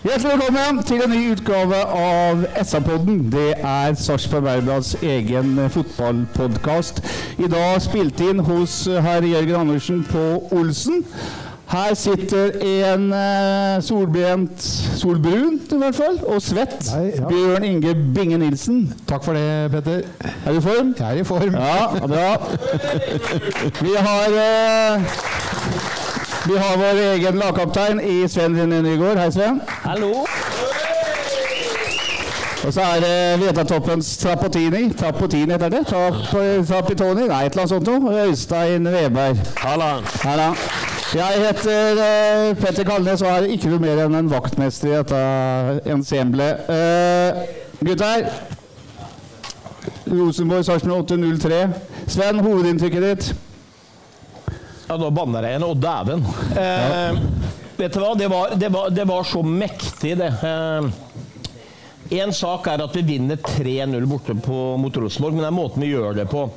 Hjertelig velkommen til en ny utgave av SA-podden. Det er Sarpsborg Arbeiderblads egen fotballpodkast. I dag spilt inn hos herr Jørgen Andersen på Olsen. Her sitter en eh, solbrent, solbrun i hvert fall, og svett. Nei, ja. Bjørn Inge Binge Nilsen. Takk for det, Petter. Er du i form? Jeg er i form. Ja, bra. Vi har eh, Vi har vår egen lagkaptein i Sven Rune Nygaard. Hei, Sven. Hallo. Og så er det Vetatoppens Trappotini. Trappotini heter det? Trapp, Trappitoni? Nei, et eller annet sånt noe. Øystein Veberg. Halla. Jeg heter uh, Petter Kalnes og er ikke noe mer enn en vaktmester i dette ensemblet. Uh, gutter. Rosenborg Sarpsborg 803. Sven, hovedinntrykket ditt? Ja, nå banner jeg igjen. Å, dæven. Eh, vet du hva, det var, det, var, det var så mektig, det. Én sak er at vi vinner 3-0 borte på, mot Rosenborg, men det er måten vi gjør det på.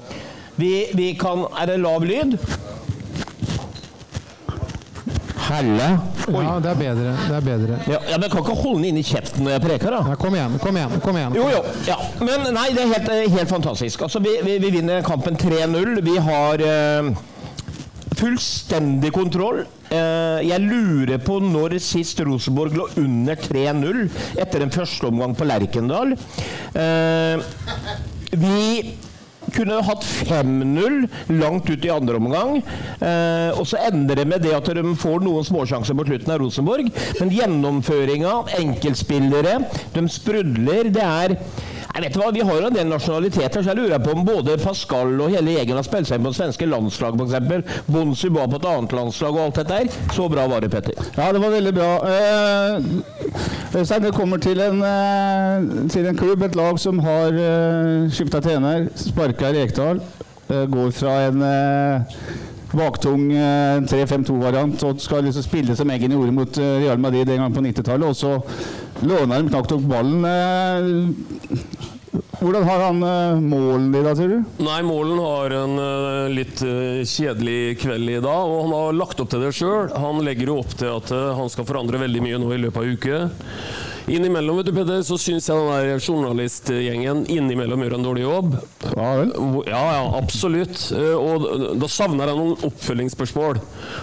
Vi, vi kan Er det lav lyd? Helle. Ja, det er bedre. Det er bedre. Ja, ja, men jeg kan ikke holde den inni kjeften når jeg preker, da. Ja, kom igjen, kom igjen. kom igjen. Jo, jo. Ja. Men nei, det er helt, eh, helt fantastisk. Altså, vi, vi, vi vinner kampen 3-0. Vi har eh, fullstendig kontroll. Eh, jeg lurer på når sist Rosenborg lå under 3-0 etter en første omgang på Lerkendal. Eh, vi kunne hatt 5-0 langt ut i andre omgang. Eh, og så ender det med det at de får noen småsjanser på slutten av Rosenborg. Men gjennomføringa, enkeltspillere, de sprudler. Det er jeg vet hva, Vi har jo en del nasjonaliteter, så jeg lurer på om både Pascal og hele gjengen har spilt seg på det svenske landslag f.eks. Bonsu var på et annet landslag og alt dette her. Så bra var det, Petter. Ja, det var veldig bra. Eh, Øystein, det kommer til en, eh, til en klubb, et lag som har eh, skifta trener. Sparka Rekdal. Eh, går fra en eh, baktung eh, 3-5-2-variant og skal liksom spille som Eggen gjorde mot eh, Real Madrid den gangen på 90-tallet. Og så låner de knapt nok ballen. Eh, hvordan har han målen i dag, tror du? Nei, Målen har en eh, litt eh, kjedelig kveld i dag, og han har lagt opp til det sjøl. Han legger jo opp til at eh, han skal forandre veldig mye nå i løpet av uke. Innimellom vet du, Petter, så syns jeg den der journalistgjengen innimellom gjør en dårlig jobb. Ja vel? Ja, ja, absolutt. Eh, Og da savner jeg noen oppfølgingsspørsmål.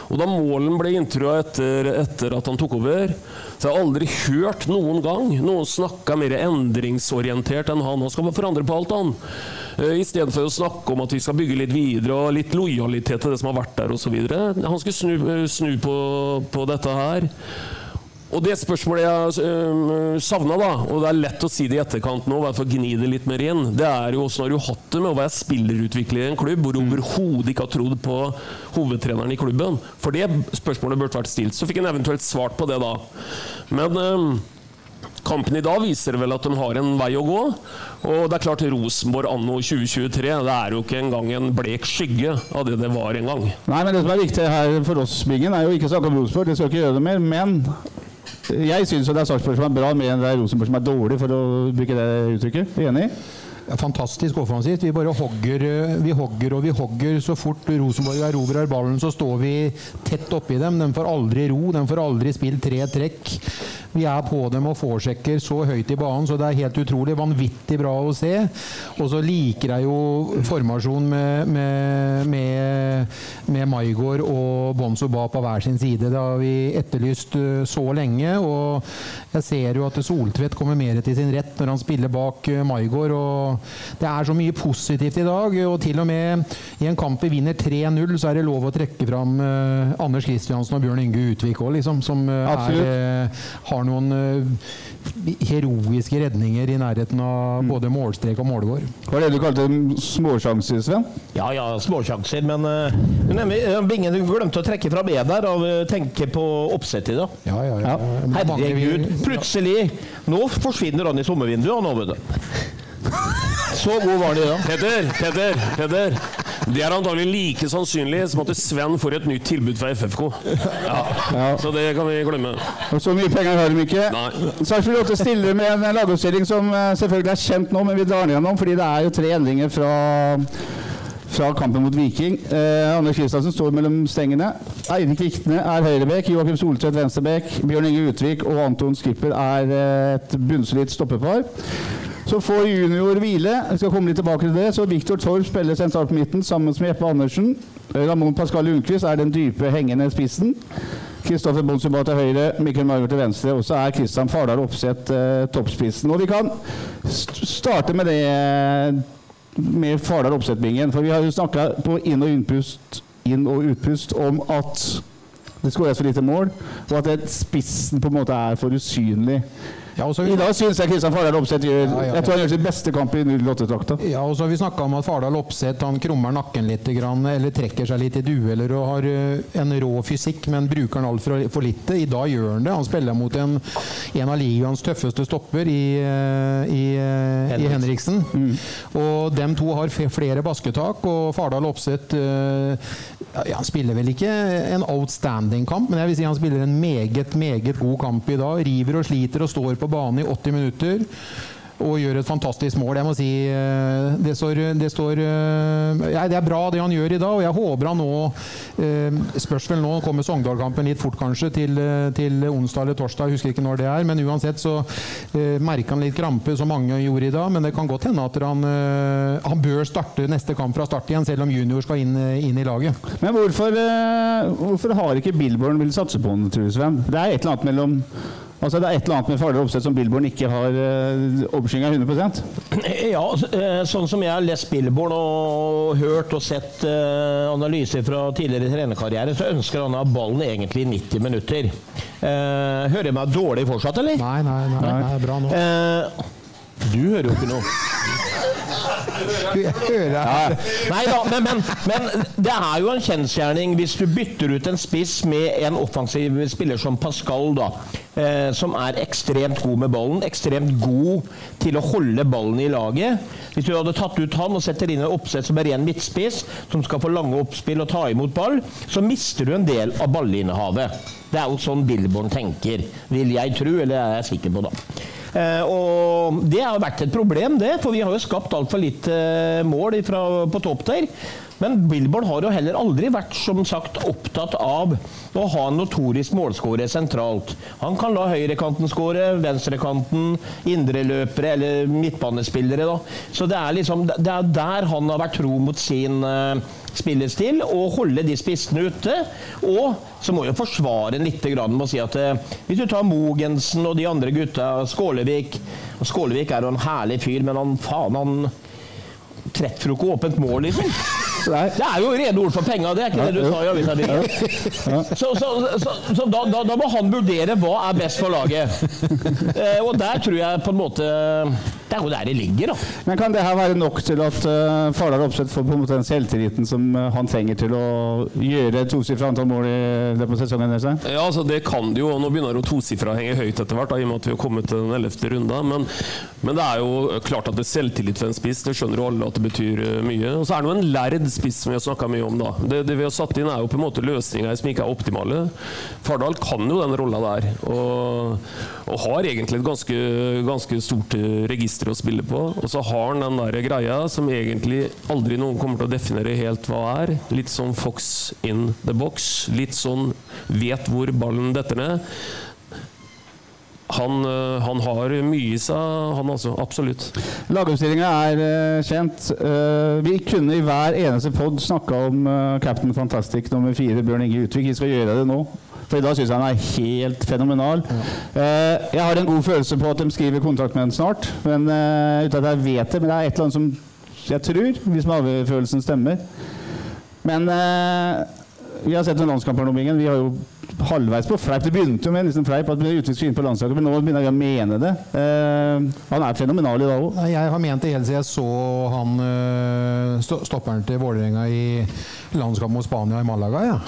Og da Målen ble intervjua etter, etter at han tok over, så har jeg aldri hørt noen gang noen snakke mer endringsorientert enn han. Han skal bare forandre på alt, han. Istedenfor I stedet for å snakke om at vi skal bygge litt videre og litt lojalitet til det som har vært der osv. Han skulle snu, eh, snu på, på dette her. Og det spørsmålet jeg øh, savna, da, og det er lett å si det i etterkant nå, for å gni det litt mer inn, det er jo åssen har du hatt det med å være spillerutvikler i en klubb hvor du overhodet ikke har trodd på hovedtreneren i klubben? For det spørsmålet burde vært stilt. Så fikk en eventuelt svart på det da. Men øh, Kampen i dag viser vel at de har en vei å gå. Og det er klart Rosenborg anno 2023 det er jo ikke engang en blek skygge av det det var en gang. Nei, men Det som er viktig her for oss, Bingen, er jo ikke å snakke om Rosenborg. Det skal ikke gjøre det mer. Men jeg syns det er Sarpsborg som er bra, mer enn det er Rosenborg som er dårlig, for å bruke det uttrykket. Enig? Ja, Fantastisk offensivt. Vi bare hogger, eh, vi hogger og vi hogger. Så fort Rosenborg erobrer ballen, så står vi tett oppi dem. De får aldri ro, de får aldri spilt tre trekk. Vi er på dem og forsjekker så høyt i banen, så det er helt utrolig. Vanvittig bra å se. Og så liker jeg jo formasjonen med, med, med, med Maigård og Bonzo Ba på hver sin side. Det har vi etterlyst eh, så lenge. Og jeg ser jo at Soltvedt kommer mer til sin rett når han spiller bak eh, Maigård. Og det er så mye positivt i dag. Og til og med i en kamp vi vinner 3-0, så er det lov å trekke fram eh, Anders Kristiansen og Bjørn Inge Utvik òg, liksom. Som er, Absolutt. Har noen eh, heroiske redninger i nærheten av både målstrek og målgård. Hva er det du kalte småsjanser, Sven? Ja ja, småsjanser, men uh, nemlig, eh, Bingen du glemte å trekke fra B der og eh, tenke på oppsettet da. Ja, ja, ja. Herregud, plutselig Nå forsvinner han i sommervinduet, han nå, vet du. Så god var han i dag. Petter, Petter, Petter. Det er antagelig like sannsynlig som at Sven får et nytt tilbud fra FFK. Ja. Så det kan vi glemme. Og så mye penger har de ikke. Sarpsborg 8 stiller med en lagoppstilling som eh, selvfølgelig er kjent nå, men vi drar den gjennom fordi det er jo tre endringer fra fra kampen mot Viking. Eh, Anders Kristiansen står mellom stengene. Eirik Vikne er høyrebekk. Joakim Soltvedt venstrebekk. Bjørn Inge Utvik og Anton Skipper er eh, et bunnsolid stoppepar. Så får junior hvile. Jeg skal komme litt tilbake til det. Så Viktor Torp spiller sentralt på midten sammen med Jeppe Andersen. Ramón Pascal Lundqvist er den dype, hengende spissen. Kristoffer Bonsuba til høyre, Mikkel Marger til venstre. Og så er Kristian Fardal Opseth eh, toppspissen. Og vi kan st starte med det eh, med Fardal Opseth-bingen. For vi har jo snakka på inn- og utpust, inn og utpust om at det skåres for lite mål, og at spissen på en måte er for usynlig. Ja, og så I dag syns jeg Kristian Fardal Opseth gjør Ja, ja. Jeg tror han gjør sin beste kamp i 08-drakta. Ja, og så har vi snakka om at Fardal Opseth han krummer nakken litt, eller trekker seg litt i dueller og har eh, en rå fysikk, men bruker han altfor for lite. I dag gjør han det. Han spiller mot en, en av ligaens tøffeste stopper i, eh, i, eh, i Henriksen. Og dem to har flere basketak, og Fardal Opseth ja, Han spiller vel ikke en outstanding kamp, men jeg vil si han spiller en meget, meget god kamp i dag. River og sliter og står på banen i 80 minutter og gjør et fantastisk mål. Jeg må si eh, Det står, det, står eh, ja, det er bra det han gjør i dag, og jeg håper han nå eh, Spørs vel nå, kommer Sogndal-kampen litt fort kanskje til, til onsdag eller torsdag, jeg husker ikke når det er. Men uansett så merker han litt krampe, som mange gjorde i dag. Men det kan godt hende at han, han bør starte neste kamp fra start igjen, selv om junior skal inn, inn i laget. Men hvorfor, hvorfor har ikke Billborn villet satse på den, tror du, Sven? Det er et eller annet mellom Altså Det er et eller annet med Fardal Opseth som Billborn ikke har uh, overskygga 100% Ja, eh, sånn som jeg har lest Billborn og hørt og sett eh, analyser fra tidligere trenerkarriere, så ønsker han å ha ballen egentlig i 90 minutter. Eh, hører jeg meg dårlig fortsatt, eller? Nei, nei, nei, nei, er bra nå. Eh, du hører jo ikke noe. Hører Nei da, men, men, men det er jo en kjensgjerning hvis du bytter ut en spiss med en offensiv spiller som Pascal, da. Eh, som er ekstremt god med ballen. Ekstremt god til å holde ballen i laget. Hvis du hadde tatt ut han og setter inn en oppsett som er ren midtspiss, som skal få lange oppspill og ta imot ball, så mister du en del av ballinnehavet. Det er jo sånn Billborn tenker, vil jeg tro, eller er jeg sikker på, da. Eh, og det har vært et problem, det, for vi har jo skapt altfor lite eh, mål fra, på topp der. Men Billboard har jo heller aldri vært som sagt opptatt av å ha en notorisk målskårer sentralt. Han kan la høyrekanten skåre, venstrekanten, indreløpere eller midtbanespillere. Da. Så det er liksom det er der han har vært tro mot sin eh, spillestil, og holde de spissene ute. Og så må jeg forsvare litt med å si at eh, hvis du tar Mogensen og de andre gutta, Skålevik og Skålevik er jo en herlig fyr, men han faen, han treffer jo ikke åpent mål, liksom. Det er jo rene ord for penga, det er ikke det du sa i avisa di? Så, så, så, så da, da, da må han vurdere hva er best for laget. Eh, og der tror jeg på en måte Det er jo der det ligger, da. Men kan det her være nok til at uh, Fardal Opseth får på en måte den selvtilliten som eh, han trenger til å gjøre tosifra antall mål i løpet av sesongen? Ja, altså Det kan det jo. Nå begynner jo tosifra å henge høyt etter hvert, da, i og med at vi har kommet til den ellevte runda. Men, men det er jo klart at det er selvtillit for en spiss. Det skjønner jo alle at det betyr eh, mye. Og så er det jo en lærd spiss som vi har snakka mye om. da. Det, det vi har satt inn, er jo på en måte løsninger som ikke er optimale. Fardal kan jo den rolla der, og, og har egentlig et ganske, ganske stort eh, register å spille på. Og så har han den der greia som egentlig aldri noen kommer til å definere helt hva er. Litt sånn Fox in the box. Litt sånn vet hvor ballen detter ned. Han, øh, han har mye i seg, han altså. Absolutt. Lagoppstillinga er eh, kjent. Eh, vi kunne i hver eneste pod snakka om eh, Captain Fantastic nummer fire, Bjørn Inge Utvik. Vi skal gjøre det nå. For i dag syns jeg han er helt fenomenal. Ja. jeg har en god følelse på at de skriver kontrakt med ham snart. Men, eh, uten at jeg vet det. Men det er et eller annet som jeg tror, hvis magefølelsen stemmer. Men eh, vi har sett noen landskamper Bingen. Vi har jo halvveis på fleip. Det begynte jo med en liten fleip at Utvik skulle inn på landslaget, men nå begynner vi å mene det. Eh, han er fenomenal i dag òg. Jeg har ment det helt siden jeg så han øh, stopperen til Vålerenga i landskamp mot Spania i Malaga. Ja.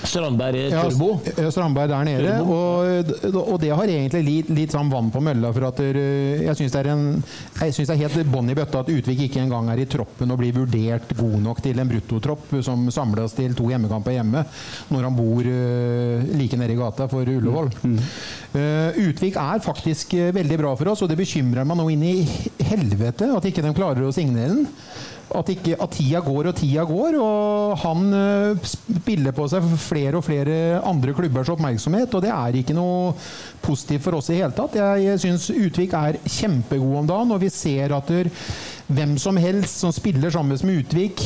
Strandberg i Turbo. Ja, Strandberg der nede. Og, og det har egentlig litt, litt sånn vann på mølla. For at øh, jeg syns det, er en- jeg synes det er helt bånn i bøtta at Utvik ikke engang er i troppen og blir vurdert god nok til en bruttotropp som samles til to hjemmekamper hjemme, når han bor øh, like nede i gata for Ullevål. Eh, Utvik er faktisk eh, veldig bra for oss, og det bekymrer meg nå inn i helvete at ikke de klarer å signere den. At, ikke, at tida går og tida går, og han eh, spiller på seg flere og flere andre klubbers oppmerksomhet, og det er ikke noe positivt for oss i hele tatt. Jeg, syns Utvik er kjempegod om dagen, og vi ser at hvem som helst som spiller sammen med Utvik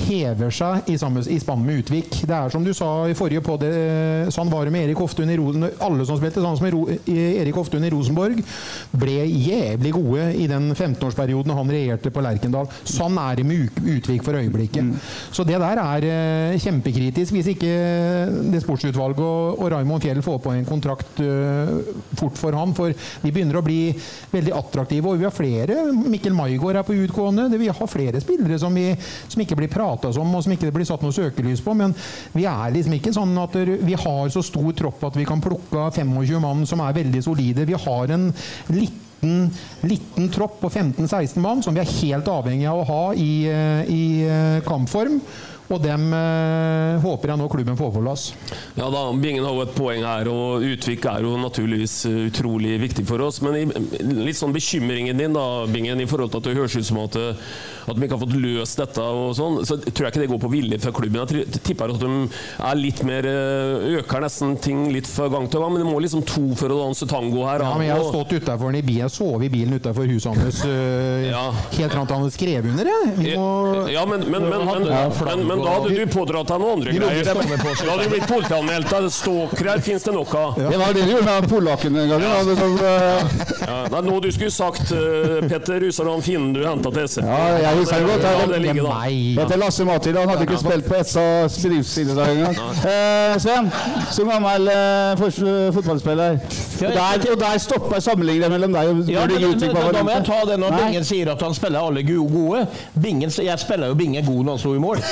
hever seg i, samme, i spann med Utvik. Det er som du sa i forrige på det, sånn var det med Erik Hoftun i Rosen, Alle som spilte sånn som Erik Hoftun i Rosenborg, ble jævlig gode i den 15-årsperioden han regjerte på Lerkendal. Sånn er det med Utvik for øyeblikket. Så det der er eh, kjempekritisk. Hvis ikke det sportsutvalget og, og Raymond Fjell får på en kontrakt eh, fort for han. For vi begynner å bli veldig attraktive, og vi har flere. Mikkel Maigård er på utgående. Vi har flere spillere som, vi, som ikke blir prata om, og som ikke blir satt noe søkelys på. Men vi er liksom ikke sånn at vi har så stor tropp at vi kan plukke 25 mann som er veldig solide. Vi har en liten, liten tropp på 15-16 mann som vi er helt avhengig av å ha i, i eh, kampform. Og dem eh, håper jeg nå klubben får på plass. Ja da, Bingen har jo et poeng her, og Utvik er jo naturligvis eh, utrolig viktig for oss. Men i, litt sånn bekymringen din da, Bingen, i forhold til at det høres ut som at, at de ikke har fått løst dette, og sånn, så tror jeg ikke det går på vilje fra klubben. Jeg tipper at de er litt mer eh, øker nesten ting litt fra gang til gang, men det må liksom to for å danse tango her. Ja, men jeg har stått utenfor den i bilen, jeg sov i bilen utenfor huset hans øh, helt fram til han skrev under. Jeg. Vi må Ja, men, men, men, men, Ja, men, men da hadde du pådratt deg noen andre greier. Da hadde du blitt politianmeldt. Stalkere finnes det nok av. Det var det du gjorde med polakken en gang. Ja. Det eh, Ja, det er noe du skulle sagt Petter Rusaran Finnen du henta til SF. ja, jeg husker det godt. Jeg, det ligger da. Heter Lasse Mathilde. Han hadde ikke spilt på Etsa bedriftsidrett engang. Eh, Sven, som gammel eh, fotballspiller. Og der, og der stopper sammenligningen mellom deg og Ja, men, men, men, da, da må jeg ta det når Bingen sier at han spiller alle gode. Bingen, jeg spiller jo Bingen god når han står i mål.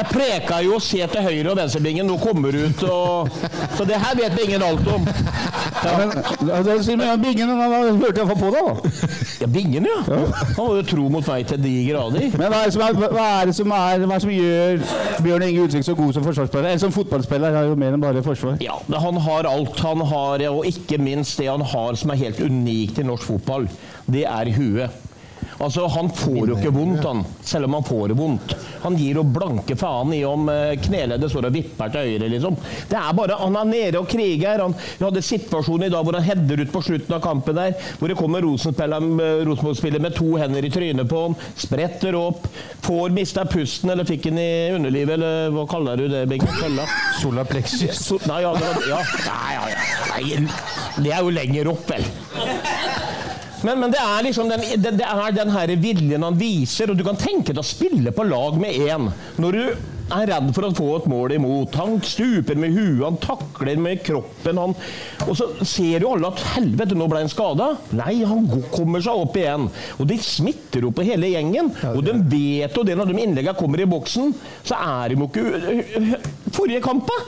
Jeg preka jo 'se til høyre' og venstrebingen, nå kommer du ut og Så det her vet Bingen alt om. Ja, men, meg, Bingen han har hørt iallfall på deg, da. Ja, Bingen, ja. Han var jo tro mot meg til de grader. Men hva er det som, er, hva er det som, er, hva er det som gjør Bjørn Inge Utvik så god som forsvarsspiller? Eller som fotballspiller, er jo mer enn bare forsvar. Ja, Han har alt han har, og ikke minst det han har som er helt unikt i norsk fotball. Det er huet. Altså, Han får jo ikke vondt, han, selv om han får det vondt. Han gir jo blanke faen i om eh, kneleddet står og vipper til høyre, liksom. Det er bare, Han er nede og kriger. Han, vi hadde situasjonen i dag hvor han header ut på slutten av kampen der, hvor det kommer eh, Rosenborg-spiller med to hender i trynet på han, spretter opp, får mista pusten, eller fikk han i underlivet, eller hva kaller du det? Kølla? Sola plexus. So, nei, ja, det var, ja. Nei, ja, ja. Nei, det er jo lenger opp, vel. Men, men det er liksom den, det, det er den her viljen han viser, og du kan tenke deg å spille på lag med én når du er redd for å få et mål imot. Han stuper med huet, han takler med kroppen. Han, og så ser jo alle at helvete, nå ble han skada. Nei, han går- kommer seg opp igjen. Og det smitter jo på hele gjengen. Og de vet jo det når de innleggene kommer i boksen, så er de jo ikke Forrige kamp, da!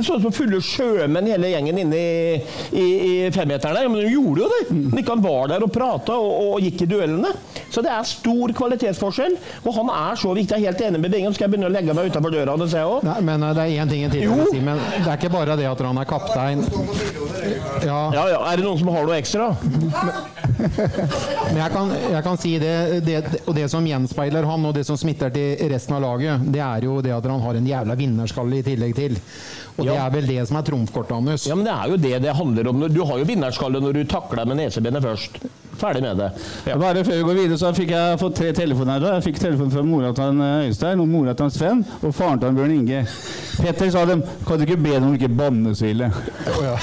Det så ut som fulle sjømenn hele gjengen inne i, i, i femmeteren der. Men de gjorde jo det! Men ikke han var der og prata og, og gikk i duellene. Så det er stor kvalitetsforskjell. Og han er så viktig. Jeg er helt enig med Bingen. Skal jeg begynne å legge meg utenfor døra hans, jeg òg? Men eh, det er én ting jeg vil si. Men det er ikke bare det at han er kaptein. Ja. Ja, ja. Er det noen som har noe ekstra? Men jeg kan, jeg kan si det, det, og det som gjenspeiler han, og det som smitter til resten av laget, det er jo det at han har en jævla vinnerskalle i tillegg til. Og det er vel det som er trumfkortet hans. Ja, men det er jo det det handler om. Du har jo vinnerskalle når du takler med nesebenet først. Ferdig med det. Ja. Bare før vi går videre, så fikk jeg fått tre telefoner her. Jeg fikk telefon fra mora til eh, Øystein, og mora til Sven, og faren til Bjørn Inge. Petter sa dem Kan du ikke be dem om ikke banne så ille?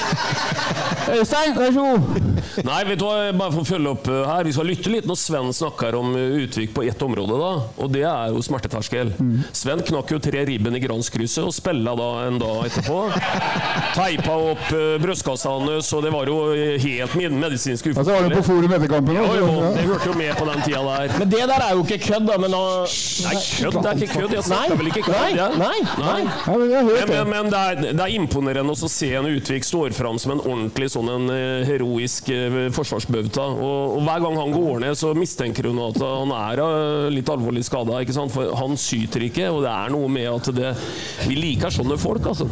Øystein, vær så god. Nei, vet du hva, bare for å følge opp uh, her Vi skal lytte litt når Sven snakker om uh, Utvik på ett område, da. Og det er jo smerteterskel. Sven knakk jo tre ribben i Granskrysset og spilla da en dag etterpå. Teipa opp uh, brystkassa hans, og det var jo uh, helt med- medisinsk Ja, så var du på forum etter kampen Jo, også. jo, Ja. det hørte jo med på den tida der. Men det der er jo ikke kødd, da. Men da Nei, kødd det er ikke kødd. Jeg snakker vel ikke kødd? Nei, jeg. nei, nei. Ja, men Men, det. men, men det, er, det er imponerende å se en Utvik står fram som en ordentlig sånn en eh, heroisk eh, forsvarsbauta. Og, og hver gang han går ned, så mistenker hun at han er eh, litt alvorlig skada. For han syter ikke, og det er noe med at det, vi liker sånne folk, altså.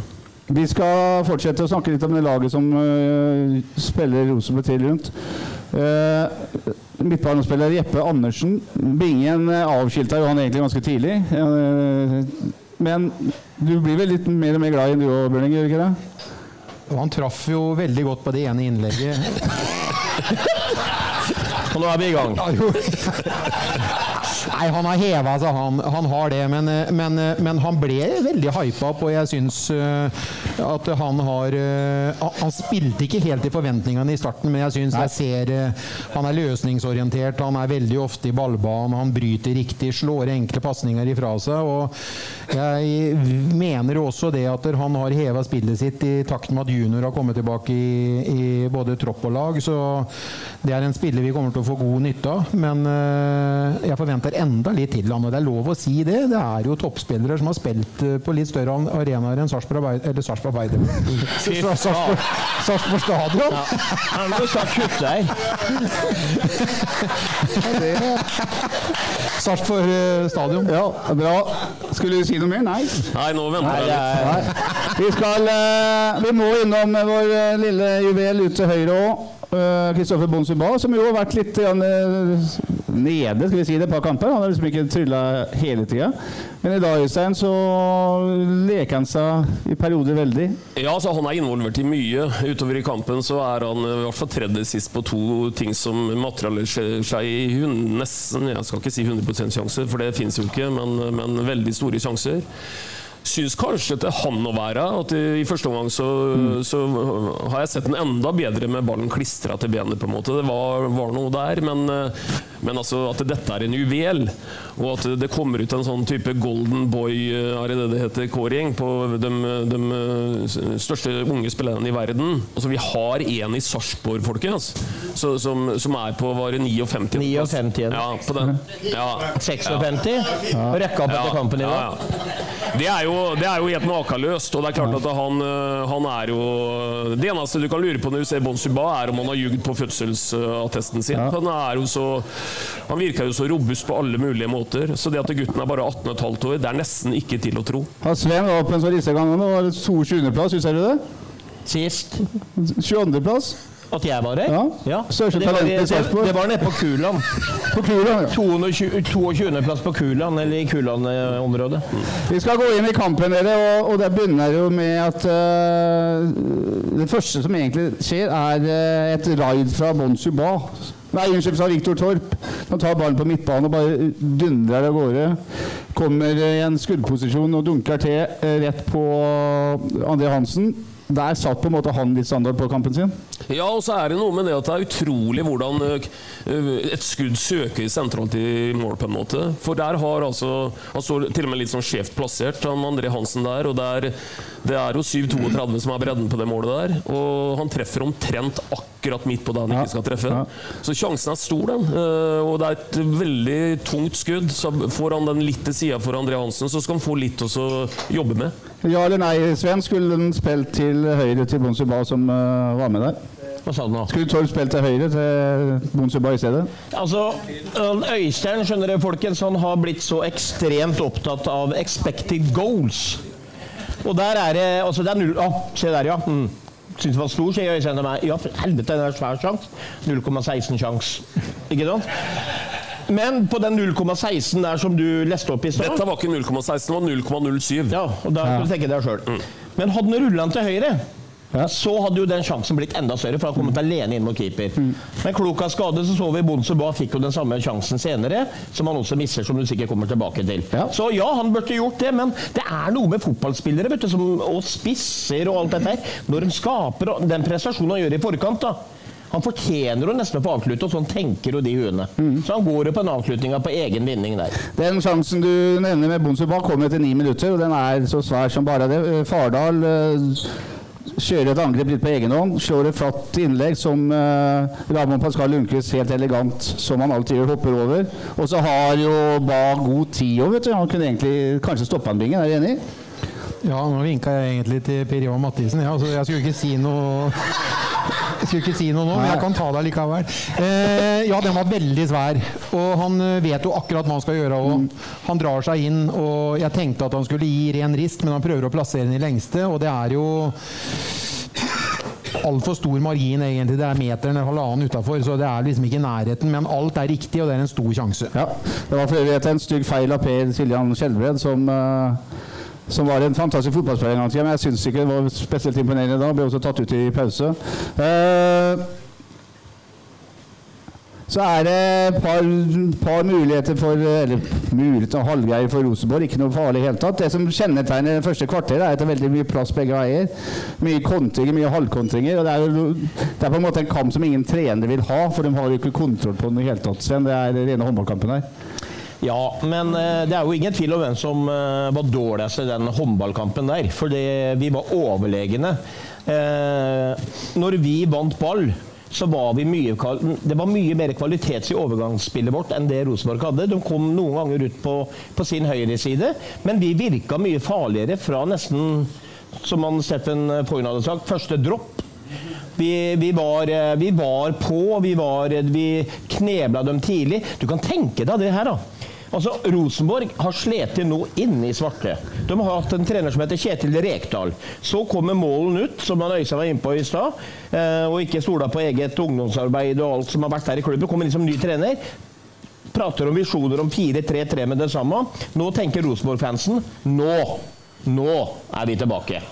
Vi skal fortsette å snakke litt om det laget som uh, spiller Rosenborg til rundt. Uh, Midtbanespiller Jeppe Andersen. Bingen uh, avskilta jo han egentlig ganske tidlig. Uh, men du blir vel litt mer og mer glad i du òg, Bjørning? Gjør ikke det? Og han traff jo veldig godt på det ene innlegget. Og nå er vi i gang. Nei, han har heva seg, han, han har det. Men, eh, men, eh, men han ble veldig hypa opp, og jeg syns eh, at han har han- spilte ikke helt i forventningene i starten, men jeg syns jeg ser Han er løsningsorientert, han er veldig ofte i ballbanen, han bryter riktig, slår enkle pasninger ifra seg. Og jeg mener også det at han har heva spillet sitt i takt med at junior har kommet tilbake i, i både tropp og lag. Så det er en spiller vi kommer til å få god nytte av. Men jeg forventer enda litt til han, og det er lov å si det. Det er jo toppspillere som har spilt eh, på litt større arenaer enn Sarpsborg Arbeider- eller Sarpsborg Arbeider. Sarpsborg Sarpsborg Stadion. Ja. Han du snart kutte deg. Sarpsborg eh, Stadion. Ja, bra. Skulle du si noe mer? Nei. Nei, nå venter jeg litt. Nei. Vi skal eh, Vi må innom vår lille juvel ut til høyre òg. Kristoffer Bonsuba, som jo har vært litt grann, eh, nede skal vi si det, et par kamper. Han har liksom ikke trylla hele tida. Men i dag Øystein, så leker han seg i perioder veldig. Ja, så Han er involvert i mye. Utover i kampen så er han eh, i hvert fall tredje sist på to ting som materialiserer seg i hun- nesten Jeg skal ikke si 100% sjanse, for det fins jo ikke, men, men veldig store sjanser. Syns kanskje til han å være at i første omgang så, så har jeg sett den enda bedre med ballen klistra til benet. på en måte Det var, var noe der, men, eh, men altså at dette er en juvel, og at det kommer ut en sånn type golden boy, eh, er det det heter, kåring, på de, de eh, største unge spillerne i verden. Altså Vi har en i Sarpsborg, folkens, så, som, som er på var det 59. 59 Ja, på den. Ja. 56. Og rekka opp etter kampen i ja, dag. ja. Det er, jo, det er jo helt makeløst. Og det er klart at han, øh, han er jo Det eneste du kan lure på når du ser Bon Suba, er om han har ljugd på fødselsattesten sin. Han, er jo så, han virker jo så robust på alle mulige måter. Så det at gutten er bare 18,5 år, det er nesten ikke til å tro. Har Sven var på en sånn listegang nå, det var 22.-plass, husker du det? Sist 22.-plass. at jeg var her. Ja. Største Det talentet i det, Sarpsborg. det var nede på Kuland. På Kuland, ja. 22.-plass på Kuland, eller i Kuland-området. Vi skal gå inn i kampen, dere, og, og det begynner jo med at uh, Det første som egentlig skjer, er uh, et raid fra Bon Suba. Nei, unnskyld, fra Viktor Torp. Han tar ballen på midtbanen og bare dundrer av gårde. Kommer i en skuddposisjon og dunker til eh, rett på André Hansen. Der satt på en måte han litt standard på kampen sin. Ja, og så er det noe med det at det er utrolig hvordan ø, ø, et skudd søker sentralt i mål, på en måte. For der har altså Han står til og med litt sånn skjevt plassert, han André Hansen der. Og det er, det er jo 7-32 som er bredden på det målet der. Og han treffer omtrent akkurat midt på det han ikke skal treffe. Så sjansen er stor, den. Eh, Og det er et veldig tungt skudd. Så får han den litt til sida for André Hansen, så skal han få litt å jobbe med. Ja eller nei, Sven? Skulle den spilt til høyre til Bonsuba som eh, var med der? Hva sa du nå? Skulle Torp spilt til høyre til Bonsuba i stedet? Altså, Øystein skjønner dere, folkens, han har blitt så ekstremt opptatt av expected goals. Og der er det altså det er null, Å, Se der, ja. Mm. Syns det var stor, sier Øystein til meg. Ja, for helvete, det er en svær sjanse. 0,16 sjanse. Ikke sant? Men på den 0,16 der som du leste opp i stad Dette var ikke 0,16, det var 0,07. Ja, og da kan du tenke deg sjøl. Men hadde han rulla den til høyre, så hadde jo den sjansen blitt enda større, for han kommet alene inn mot keeper. Men klok av skade så så vi Bonsuba fikk jo den samme sjansen senere, som han også misser, som du sikkert kommer tilbake til. Så ja, han burde gjort det, men det er noe med fotballspillere vet du, som, og spisser og alt dette her. Når de skaper den prestasjonen han gjør i forkant, da. Han fortjener å nesten få avslutte, og sånn tenker jo de huene. Så han går jo på en avslutning på egen vinning der. Den sjansen du nevner med Bonsuba kom etter ni minutter, og den er så svær som bare det. Eh, Fardal eh, kjører et angrep litt på egen hånd, slår et flatt innlegg som eh, Ramón Pascal Lundqvist helt elegant, som han alltid gjør, hopper over. Og så har jo Ba god tid òg, vet du. Han kunne egentlig kanskje stoppa en bingen, er du enig? Ja, nå vinka jeg egentlig til Per Ivar Mathisen. Ja, så jeg skulle ikke si noe Jeg skulle ikke si noe nå, men jeg kan ta det likevel. Eh, ja, den var veldig svær. Og han eh, vet jo akkurat hva han skal gjøre òg. Han drar seg inn, og jeg tenkte at han skulle gi ren rist, men han prøver å plassere den i lengste, og det er jo altfor stor margin, egentlig. Det er meteren eller halvannen utafor, så det er liksom ikke nærheten. Men alt er riktig, og det er en stor sjanse. Ja, Det var for øvrig en stygg feil av Per Siljan Skjelbred, som, eh, som var en fantastisk fotballspiller en gang til. Men jeg syns ikke det var spesielt imponerende da. Ble også tatt ut i pause. Eh, så er det et par, par muligheter for Eller muligheter halvgreier for Rosenborg. Ikke noe farlig i det hele tatt. Det som kjennetegner det første kvarteret, er at det er veldig mye plass begge veier. Mye kontringer, mye halvkontringer. Og det er, det er på en måte en kamp som ingen trener vil ha, for de har jo ikke kontroll på den i det hele tatt. Sven. Det er rene håndballkampen her. Ja, men eh, det er jo ingen tvil om hvem som eh, var dårligst i den håndballkampen der. For vi var overlegne. Eh, når vi vant ball, så var vi mye Det var mye mer kvalitets i overgangsspillet vårt enn det Rosenborg hadde. De kom noen ganger ut på, på sin høyreside, men vi virka mye farligere fra nesten, som han Steffen Foyn hadde sagt, første dropp. Vi, vi, var, vi var på, vi, vi knebla dem tidlig. Du kan tenke deg det her, da. Altså, Rosenborg har slitt nå inne i svarte. De har hatt en trener som heter Kjetil Rekdal. Så kommer målen ut, som han Øystein var inne på i stad, eh, og ikke stola på eget ungdomsarbeid og alt som har vært der i klubben. Kommer inn som ny trener. Prater om visjoner om 4-3-3 med det samme. Nå tenker Rosenborg-fansen nå, nå er vi tilbake.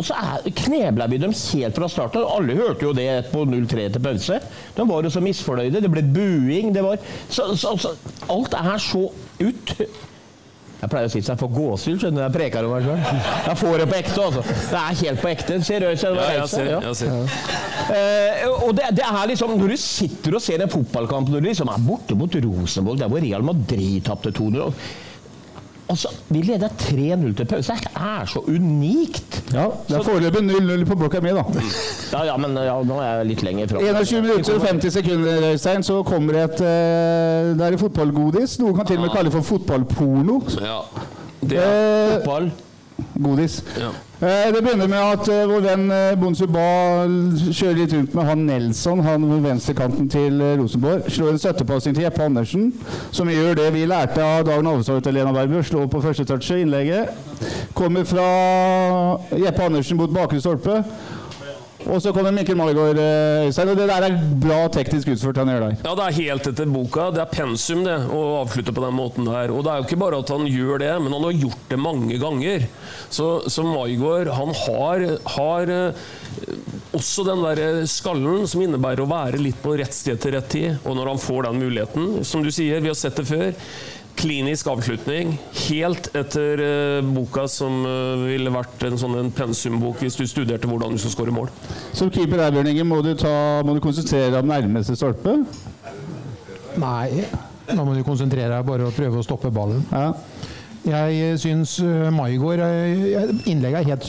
Og så knebla vi dem helt fra starten. Alle hørte jo det på 0-3 til pause. De var jo så misfornøyde. Det ble buing. Det var, så, så, så, alt er så ut... Jeg pleier å si at jeg får gåsehud du, jeg preker om meg sjøl. Jeg får det på ekte, altså. Det er helt på ekte. Seriøst. Ja, jeg ser, jeg ser. Eh, og det, det er liksom, Når du sitter og ser en fotballkamp når du liksom er borte mot Rosenborg, der hvor Real Madrid tapte 2-0 Altså, Vi leder 3-0 til pause. Det er så unikt! Ja, Det er foreløpig 0-0 på blokka mi, da. Ja, ja, men ja, nå er jeg litt lenger fra. 21 minutter og 50 sekunder, Øystein, så kommer det et eh, Det er fotballgodis. Noen kan til og med kalle det for fotballporno. Ja. Det er fotball. Godis. Ja. Eh, det begynner med at eh, vår venn eh, Bonsu Ba kjører litt rundt med han Nelson, han ved venstrekanten til Rosenborg. Slår en støttepasning til Jeppe Andersen, som gjør det vi lærte av Dagen Alvestad til Lena Berber. Slår på første touchet, innlegget. Kommer fra Jeppe Andersen mot bakre stolpe. Og så kommer Mikkel Margaard, eh, Øystein. Og det der er bra teknisk utført han gjør der. Ja, det er helt etter boka. Det er pensum, det, å avslutte på den måten der. Og det er jo ikke bare at han gjør det, men han har gjort det mange ganger. Så, så Maigård, han har, har eh, også den der skallen som innebærer å være litt på rett sted til rett tid. Og når han får den muligheten, som du sier, vi har sett det før. Klinisk avslutning. Helt etter eh, boka som eh, ville vært en sånn en pensumbok hvis du studerte hvordan du skal skåre mål. Som keeper der, Bjørn Inge, må du, ta, må du konsentrere deg om nærmeste stolpe. Nei, da må du konsentrere deg bare og prøve å stoppe ballen. Jeg syns uh, Maigård Innlegget er helt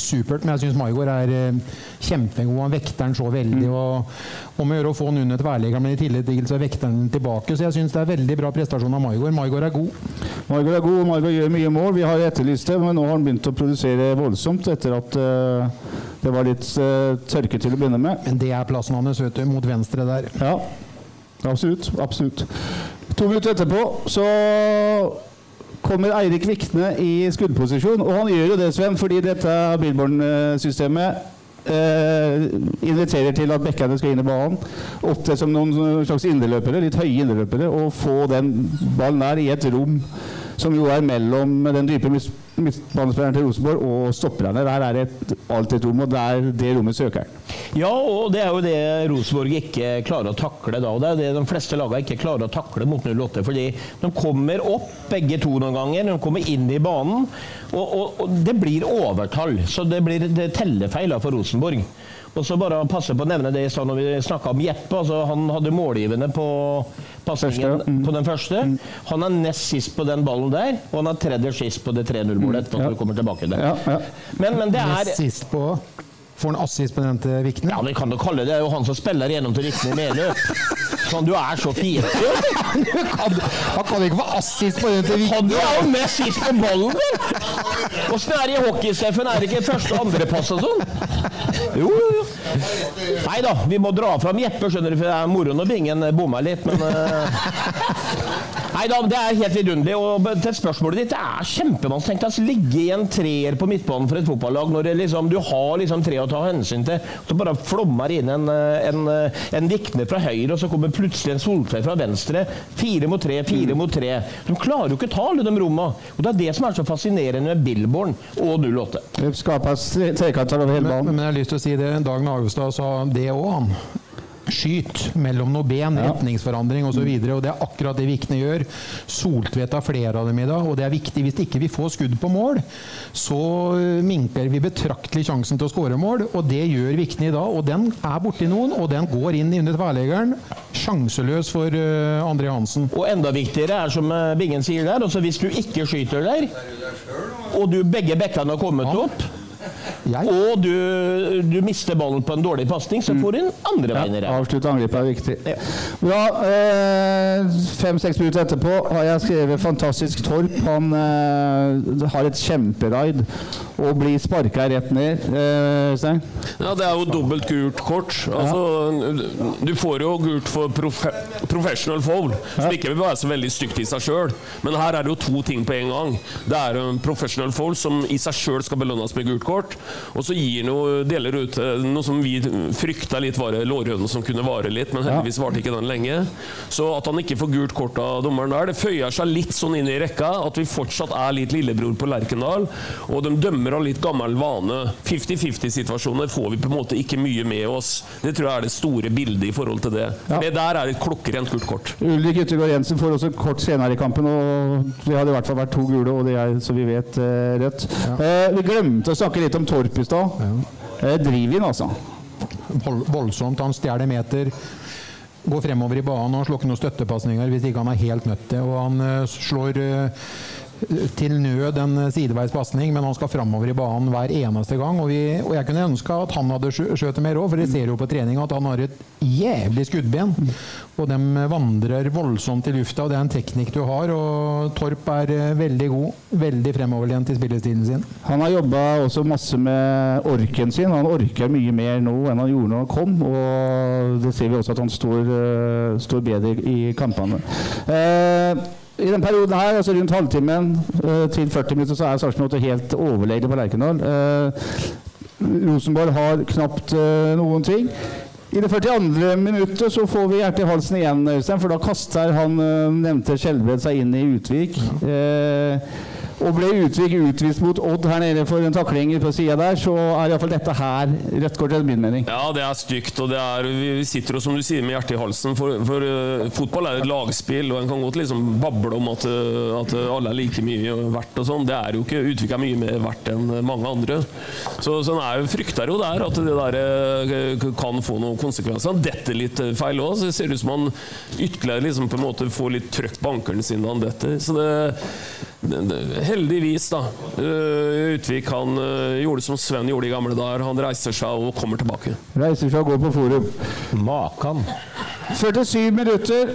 supert, men jeg syns Maigård er uh, kjempegod. Han vekter den så veldig. og Om å gjøre å få han under tverrleggeren, men i tillegg så vekter han den tilbake. Så jeg syns det er veldig bra prestasjon av Maigård. Maigård er god. Maigård er god, og Maigård gjør mye mål. Vi har etterlyst det, men nå har han begynt å produsere voldsomt etter at eh, det var litt uh, tørke til å begynne med. Men det er plassen hans, vet du, mot venstre der. Ja, absolutt. absolutt. To minutter etterpå så kommer Eirik Vikne i skuddposisjon. Og han gjør jo det, Sven, fordi dette Billborn-systemet eh, inviterer til at bekkene skal inn i banen. Opptre som noen slags inderløpere, litt høye inderløpere, og få den ballen der i et rom som jo er mellom den dype midtbanespilleren til Rosenborg og stopperne. Der er det et, alltid et rom, og det er det rommet søker han. Ja, og det er jo det Rosenborg ikke klarer å takle da. Og det er det de fleste lagene ikke klarer å takle mot 08. Fordi de kommer opp begge to noen ganger, de kommer inn i banen, og, og, og det blir overtall. Så det blir det for Rosenborg. Og så bare passe på å nevne det i stad når vi snakka om Jeppe. altså Han hadde målgivende på pasningen mm. på den første. Han er nest sist på den ballen der, og han er tredje sist på det 3-0-målet. Mm. Ja. vi kommer tilbake til. Ja, ja. Men, men det er Nest sist på Får han assist på den til Vikne? Ja, vi kan jo kalle det Det er jo han som spiller gjennom til Vikne i medløp. Sånn, du er så fiendtlig. Han kan ikke få assist på den til Han er jo med sist på ballen, vel! Åssen er det i hockeysteffen? Er det ikke første- og andrepass og sånn? Jo, jo, jo. Nei da, vi må dra fram Jeppe, skjønner du, for det er moro når Bingen bomma litt, men eh, Nei da, det er helt vidunderlig. Og til spørsmålet ditt, det er kjempevanskelig. Tenk deg å ligge i en treer på midtbanen for et fotballag når det liksom, du har liksom tre å ta hensyn til. Så bare flommer inn en, eh, en, eh, en Vikne fra høyre, og så kommer plutselig en Soltvedt fra venstre. Fire mot tre, fire mot tre. De klarer jo ikke ta alle de rommene. Og det er det som er så fascinerende med Billborn og 08. Det skapes tre- trekanter over hele Men, men jeg har lyst til å si det. Dag Nagestad sa det òg, han. Skyt mellom noen ben, Ja. retningsforandring osv. Det er akkurat det Vikne gjør. Soltvedt har flere av dem i dag, og det er viktig. Hvis ikke vi får skudd på mål, så eh, minker vi betraktelig sjansen til å skåre mål, og det gjør Vikne i dag. Og den er borti noen, og den går inn under tverrleggeren. Sjanseløs for uh, André Hansen. Og enda viktigere er som eh, Bingen sier der, altså hvis du ikke skyter der, og du begge bekkene har kommet opp, Jeg, og du, du mister ballen på en dårlig pasning, så får du en andre veien i Ja, avslutte angrepet er viktig. Ja. Bra. Eh, Fem-seks minutter etterpå har jeg skrevet 'fantastisk Torp'. Han eh, har et kjemperaid og blir sparka rett ned. Eh, Stein? Ja, Det er jo dobbelt gult kort. Altså, Du får jo gult for profe professional foul, som ikke vil være så veldig stygt i seg sjøl. Men her er det jo to ting på en gang. Det er en professional foul som i seg sjøl skal belønnes med gult kort. Og så gir noe, deler ut eh, noe som vi frykta litt var lårhøne som kunne vare litt, men heldigvis varte ikke den lenge. Så at han ikke får gult kort av dommeren der, det føyer seg litt sånn inn i rekka at vi fortsatt er litt lillebror på Lerkendal. Og de dømmer av litt gammel vane. 50-50-situasjoner får vi på en måte ikke mye med oss. Det tror jeg er det store bildet i forhold til det. Ja. det der er et klokkerent gult kort. Ulrik Yttergård Jensen får også kort senere i kampen, og det hadde i hvert fall vært to gule, og det er, så vi vet, rødt. rødt. Eh, vi glemte å snakke litt om Torp i stad. Eh, Drivin, altså. voldsomt. Han stjeler meter. Går fremover i banen og slår ikke noen støttepasninger hvis ikke han er helt nødt til. Og han eh, slår eh, til nød en eh, sideveis men han skal framover i banen hver eneste gang. Og, vi, og jeg kunne ønske at han hadde skjøt mer òg, for de ser jo på trening at han har et jævlig skuddben. Og de vandrer voldsomt i lufta, og det er en teknikk du har. Og Torp er eh, veldig god, veldig fremoverlent i spillestilen sin. Han har jobba også masse med orken sin. Han orker mye mer nå enn han gjorde når han kom. Og det ser vi også at han står, eh, står bedre i kampene. Eh, I den perioden her, altså rundt halvtimen eh, til 40 minutter, så er Sarpsborg 8 helt overlegne på Lerkendal. Eh, Rosenborg har knapt eh, noen ting. I det 42. minuttet så får vi hjertet i halsen igjen, Øystein, for da kaster han nevnte Skjelbred seg inn i Utvik. Eh, og ble Utvik utvist mot Odd her nede for en takling på sida der, så er iallfall dette her rødt kort etter min mening. Ja, det er stygt, og det er, vi sitter jo som du sier med hjertet i halsen. For, for uh, fotball er et lagspill, og en kan godt liksom bable om at, eh, at alle er like mye verdt og sånn. Det er jo ikke Utvik er mye mer verdt enn mange andre. Så, sånn er jo frykter jo der at det der eh, kan få noen konsekvenser. Han detter litt feil òg, så det ser ut som han ytterligere liksom på en måte får litt trøkk på ankelen sin da han detter. Så det Heldigvis, da. eh, Utvik han eh, gjorde som Sven gjorde i gamle dager. Han reiser seg og kommer tilbake. Reiser seg og går på forum. Makan. 47 minutter.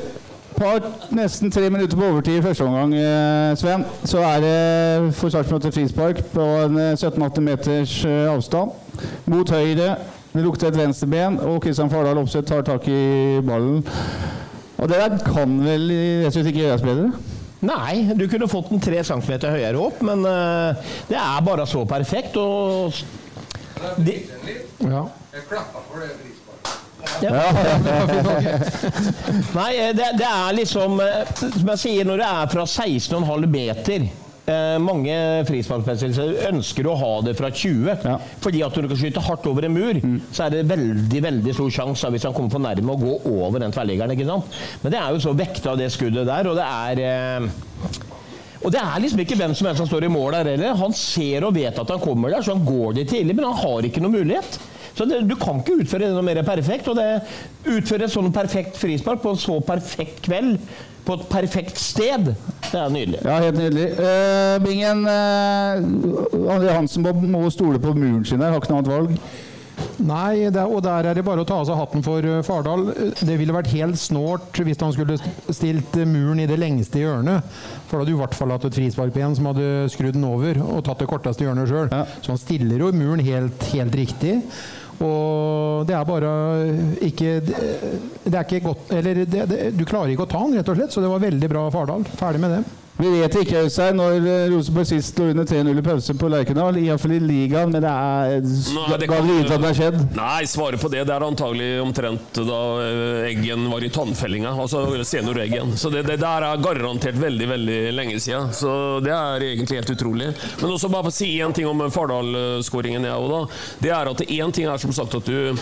Par, nesten tre minutter på overtid i første omgang, eh, Sven. Så er det for 8 frispark på en eh, 17-18 meters eh, avstand. Mot høyre. Det lukter et venstreben, og Kristian Fardal Opseth tar tak i ballen. Og det der kan vel rett og slett ikke gjøres bedre? Nei, du kunne fått den tre centimeter høyere opp, men eh, det er bare så perfekt. Og de, Ja. ja. Nei, eh, det, det er liksom eh, Som jeg sier, når det er fra 16,5 meter eh, mange frisparkspesialister ønsker å ha det fra 20. Ja. Fordi at når du kan skyte hardt over en mur, så er det veldig veldig stor sjanse hvis han kommer for nærme å gå over den tverrliggeren. ikke sant? Men det er jo så vekta det skuddet der, og det er eh, og det er liksom ikke hvem som helst som står i mål der heller. Han ser og vet at han kommer der, så han går dit tidlig, men han har ikke noen mulighet. Så det, Du kan ikke utføre det noe mer perfekt. Og det utføre et sånn perfekt frispark på en så perfekt kveld, på et perfekt sted, det er nydelig. Ja, helt nydelig. Uh, Bingen uh, André Hansen må, må stole på muren sin her, har ikke noe annet valg. Nei, det, er- og der er det bare å ta av seg hatten for eh, Fardal. Det ville vært helt snålt hvis han skulle stilt muren i det lengste hjørnet. For da hadde du i hvert fall hatt et frisparkben som hadde skrudd den over og tatt det korteste hjørnet sjøl. Ja. Så han stiller jo muren helt, helt riktig. Og det er bare ikke Det er ikke godt Eller det, det, du klarer ikke å ta den, rett og slett. Så det var veldig bra Fardal. Ferdig med det. Vi vet ikke Øystein, når eh, Rosenborg sist lå under 3-0 i pause på Lerkendal. Iallfall i ligaen, men det er Nei, det kan- det at det har skjedd? Nei, svaret på det det er antagelig omtrent da eh, Eggen var i tannfellinga. Altså senior Eggen. Så det, det der er garantert veldig veldig lenge siden. Så det er egentlig helt utrolig. Men også bare for å si én ting om Fardal-skåringen, jeg òg, da. Det er at én ting er som sagt at du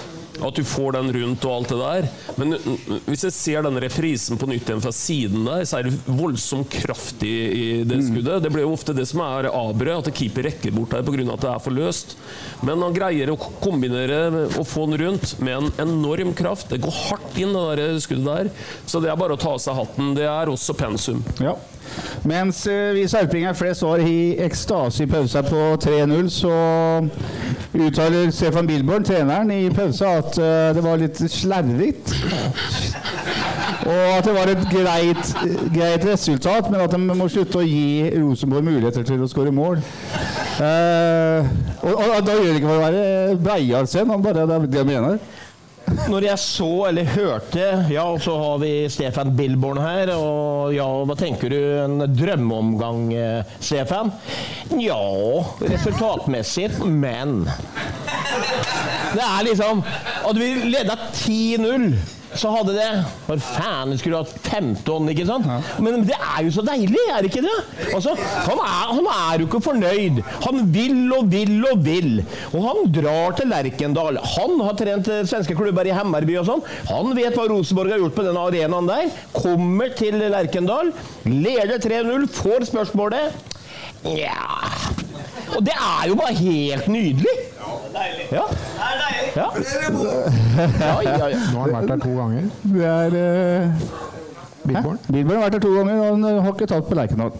at du får den rundt og alt det der. Men mm, hvis jeg ser den reprisen på nytt igjen fra siden der, så er det voldsom kraft i, i det skuddet. Det blir jo ofte det som er aberet, at keeper rekker bort der pga. at det er for løst. Men han greier å kombinere og få den rundt med en enorm kraft. Det går hardt inn, det der skuddet der. Så det er bare å ta av seg hatten. Det er også pensum. Ja. Mens eh, vi sarpinger flest var i ekstase i pausen på 3-0, så uttaler Stefan Bilborn, treneren, i pausen at eh, det var litt slarvigt. Og at det var et greit, greit resultat, men at de må slutte å gi Rosenborg muligheter til å skåre mål. Eh, og, og da gjør det ikke for å være breial sen, han bare det er det jeg mener. Når jeg så eller hørte Ja, og så har vi Stefan Billborn her. Og ja, hva tenker du? En drømmeomgang, eh, Stefan? Ja, resultatmessig, men Det er liksom Hadde vi leda 10-0 så hadde det For faen, skulle hatt 15, ikke sant? Men det er jo så deilig, er det ikke det? Altså, han er, han er jo ikke fornøyd. Han vil og vil og vil. Og han drar til Lerkendal. Han har trent eh, svenske klubber i Hemmerby og sånn. Han vet hva Rosenborg har gjort på denne arenaen der. Kommer til Lerkendal, leder 3-0, får spørsmålet. Ja Og det er jo bare helt nydelig. Ja. Ja. Ja, ja, ja. Nå har han vært der to ganger. Det er uh, Bilborn. Bilborn har vært der to ganger, og han eh, har ikke tatt på Lerkendal.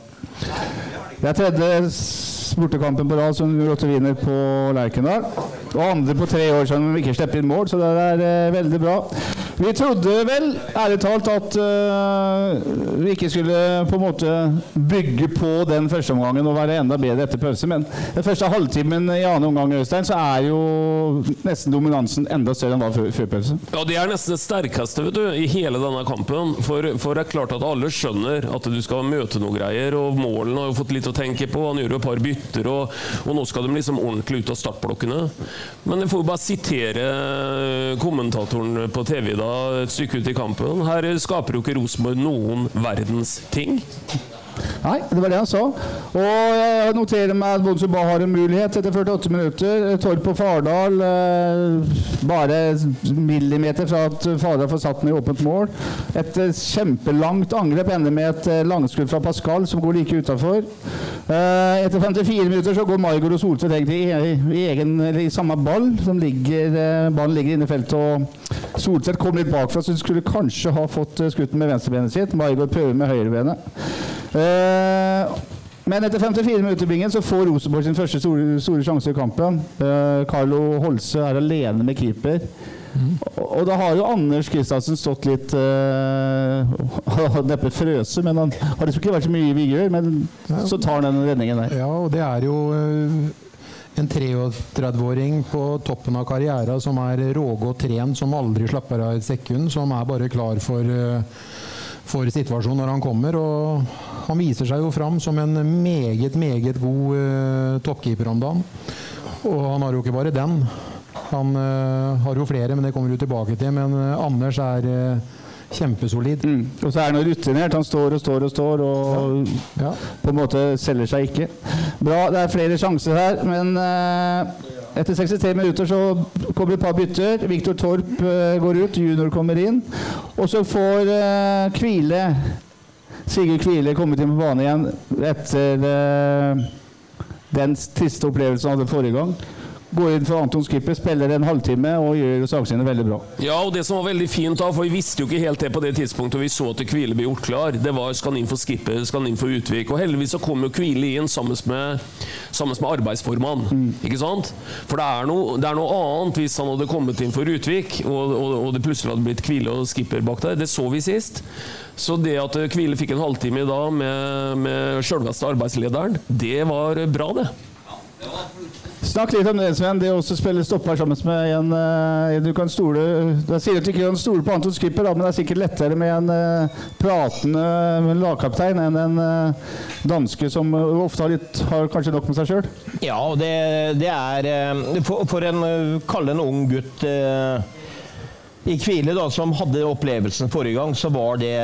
Det er tredje bortekampen på rad som Rotte vinner på Lerkendal. Og andre på tre år som ikke slipper inn mål, så det er uh, veldig bra. Vi trodde vel, ærlig talt, at uh, vi ikke skulle på en måte bygge på den første omgangen og være enda bedre etter pause, men den første halvtimen i annen omgang Øystein, så er jo nesten dominansen enda større enn var før, før pause. Ja, Det er nesten det sterkeste vet du, i hele denne kampen. For, for det er klart at alle skjønner at du skal møte noen greier. Og Målen har jo fått litt å tenke på. Han gjør jo et par bytter, og, og nå skal de liksom ordentlig ut av startblokkene. Men jeg får jo bare sitere kommentatoren på TV da, et stykke ut i kampen. Her skaper jo ikke Rosenborg noen verdens ting. Nei, det var det han sa. Og jeg noterer meg at Bonsuba har en mulighet etter 48 minutter. Torp og Fardal eh, bare millimeter fra at Fardal får satt den i åpent mål. Et eh, kjempelangt angrep ender med et eh, langskudd fra Pascal som går like utafor. Etter 54 minutter så går Margot og Soltvedt egentlig i, egen, i samme ball. Som ligger, ballen ligger inne i feltet. og Soltvedt kom litt bakfra, så hun skulle kanskje ha fått skutten skutt med venstrebenet sitt. Margot prøver med høyrebenet. Eh, men etter 54 minutter Bingen, så får Rosenborg sin første store, store sjanse i kampen. Eh, Carlo Holse er alene med keeper. Og, og da har jo Anders Kristiansen stått litt Han Har neppe frøse, men han har liksom ikke vært så mye i vigør. Men så tar han den redningen der. Ja, og det er jo eh, en 33-åring på toppen av karrieren som er rågått trent, som aldri slapper av et sekund, som er bare klar for, eh, for situasjonen når han kommer. Og han viser seg jo fram som en meget, meget god uh, toppkeeper om dagen. Og han har jo ikke bare den. Han uh, har jo flere, men det kommer du tilbake til. Men uh, Anders er eh, kjempesolid. Og så er han rutinert. Han står og står og står og på en måte selger seg ikke. Bra, det er flere sjanser her, men uh, etter 63 minutter så kommer det et par bytter. Viktor Torp uh, går ut, junior kommer inn. Og så får Kvile Sigurd Kvile kommet inn på banen igjen etter den triste opplevelsen han hadde forrige gang. Går inn for Anton Skipper, spiller en halvtime og gjør sakene veldig bra. Ja, og det som var veldig fint da, for vi visste jo ikke helt det på det tidspunktet vi så at Kvile ble gjort klar. Det var skal han inn for Skipper, skal han inn for Utvik. Og heldigvis så kom jo Kvile inn sammen med, sammen med arbeidsformann. Ikke sant? For det er, noe, det er noe annet hvis han hadde kommet inn for Utvik, og, og, og det plutselig hadde blitt Kvile og Skipper bak der. Det så vi sist. Så det at Kvile fikk en halvtime i dag med, med sjølveste arbeidslederen, det var bra, det. Snakk litt om det, Sven. Det å spille stopper sammen med en, eh, du kan stole Jeg sier at du ikke kan stole på Anton Skipper, men det er sikkert lettere med en eh, pratende lagkaptein enn en eh, danske som ofte har, litt, har kanskje nok med seg sjøl. Ja, det, det er For, for en Kalle en ung gutt i Kvile da, som hadde opplevelsen forrige gang, så var det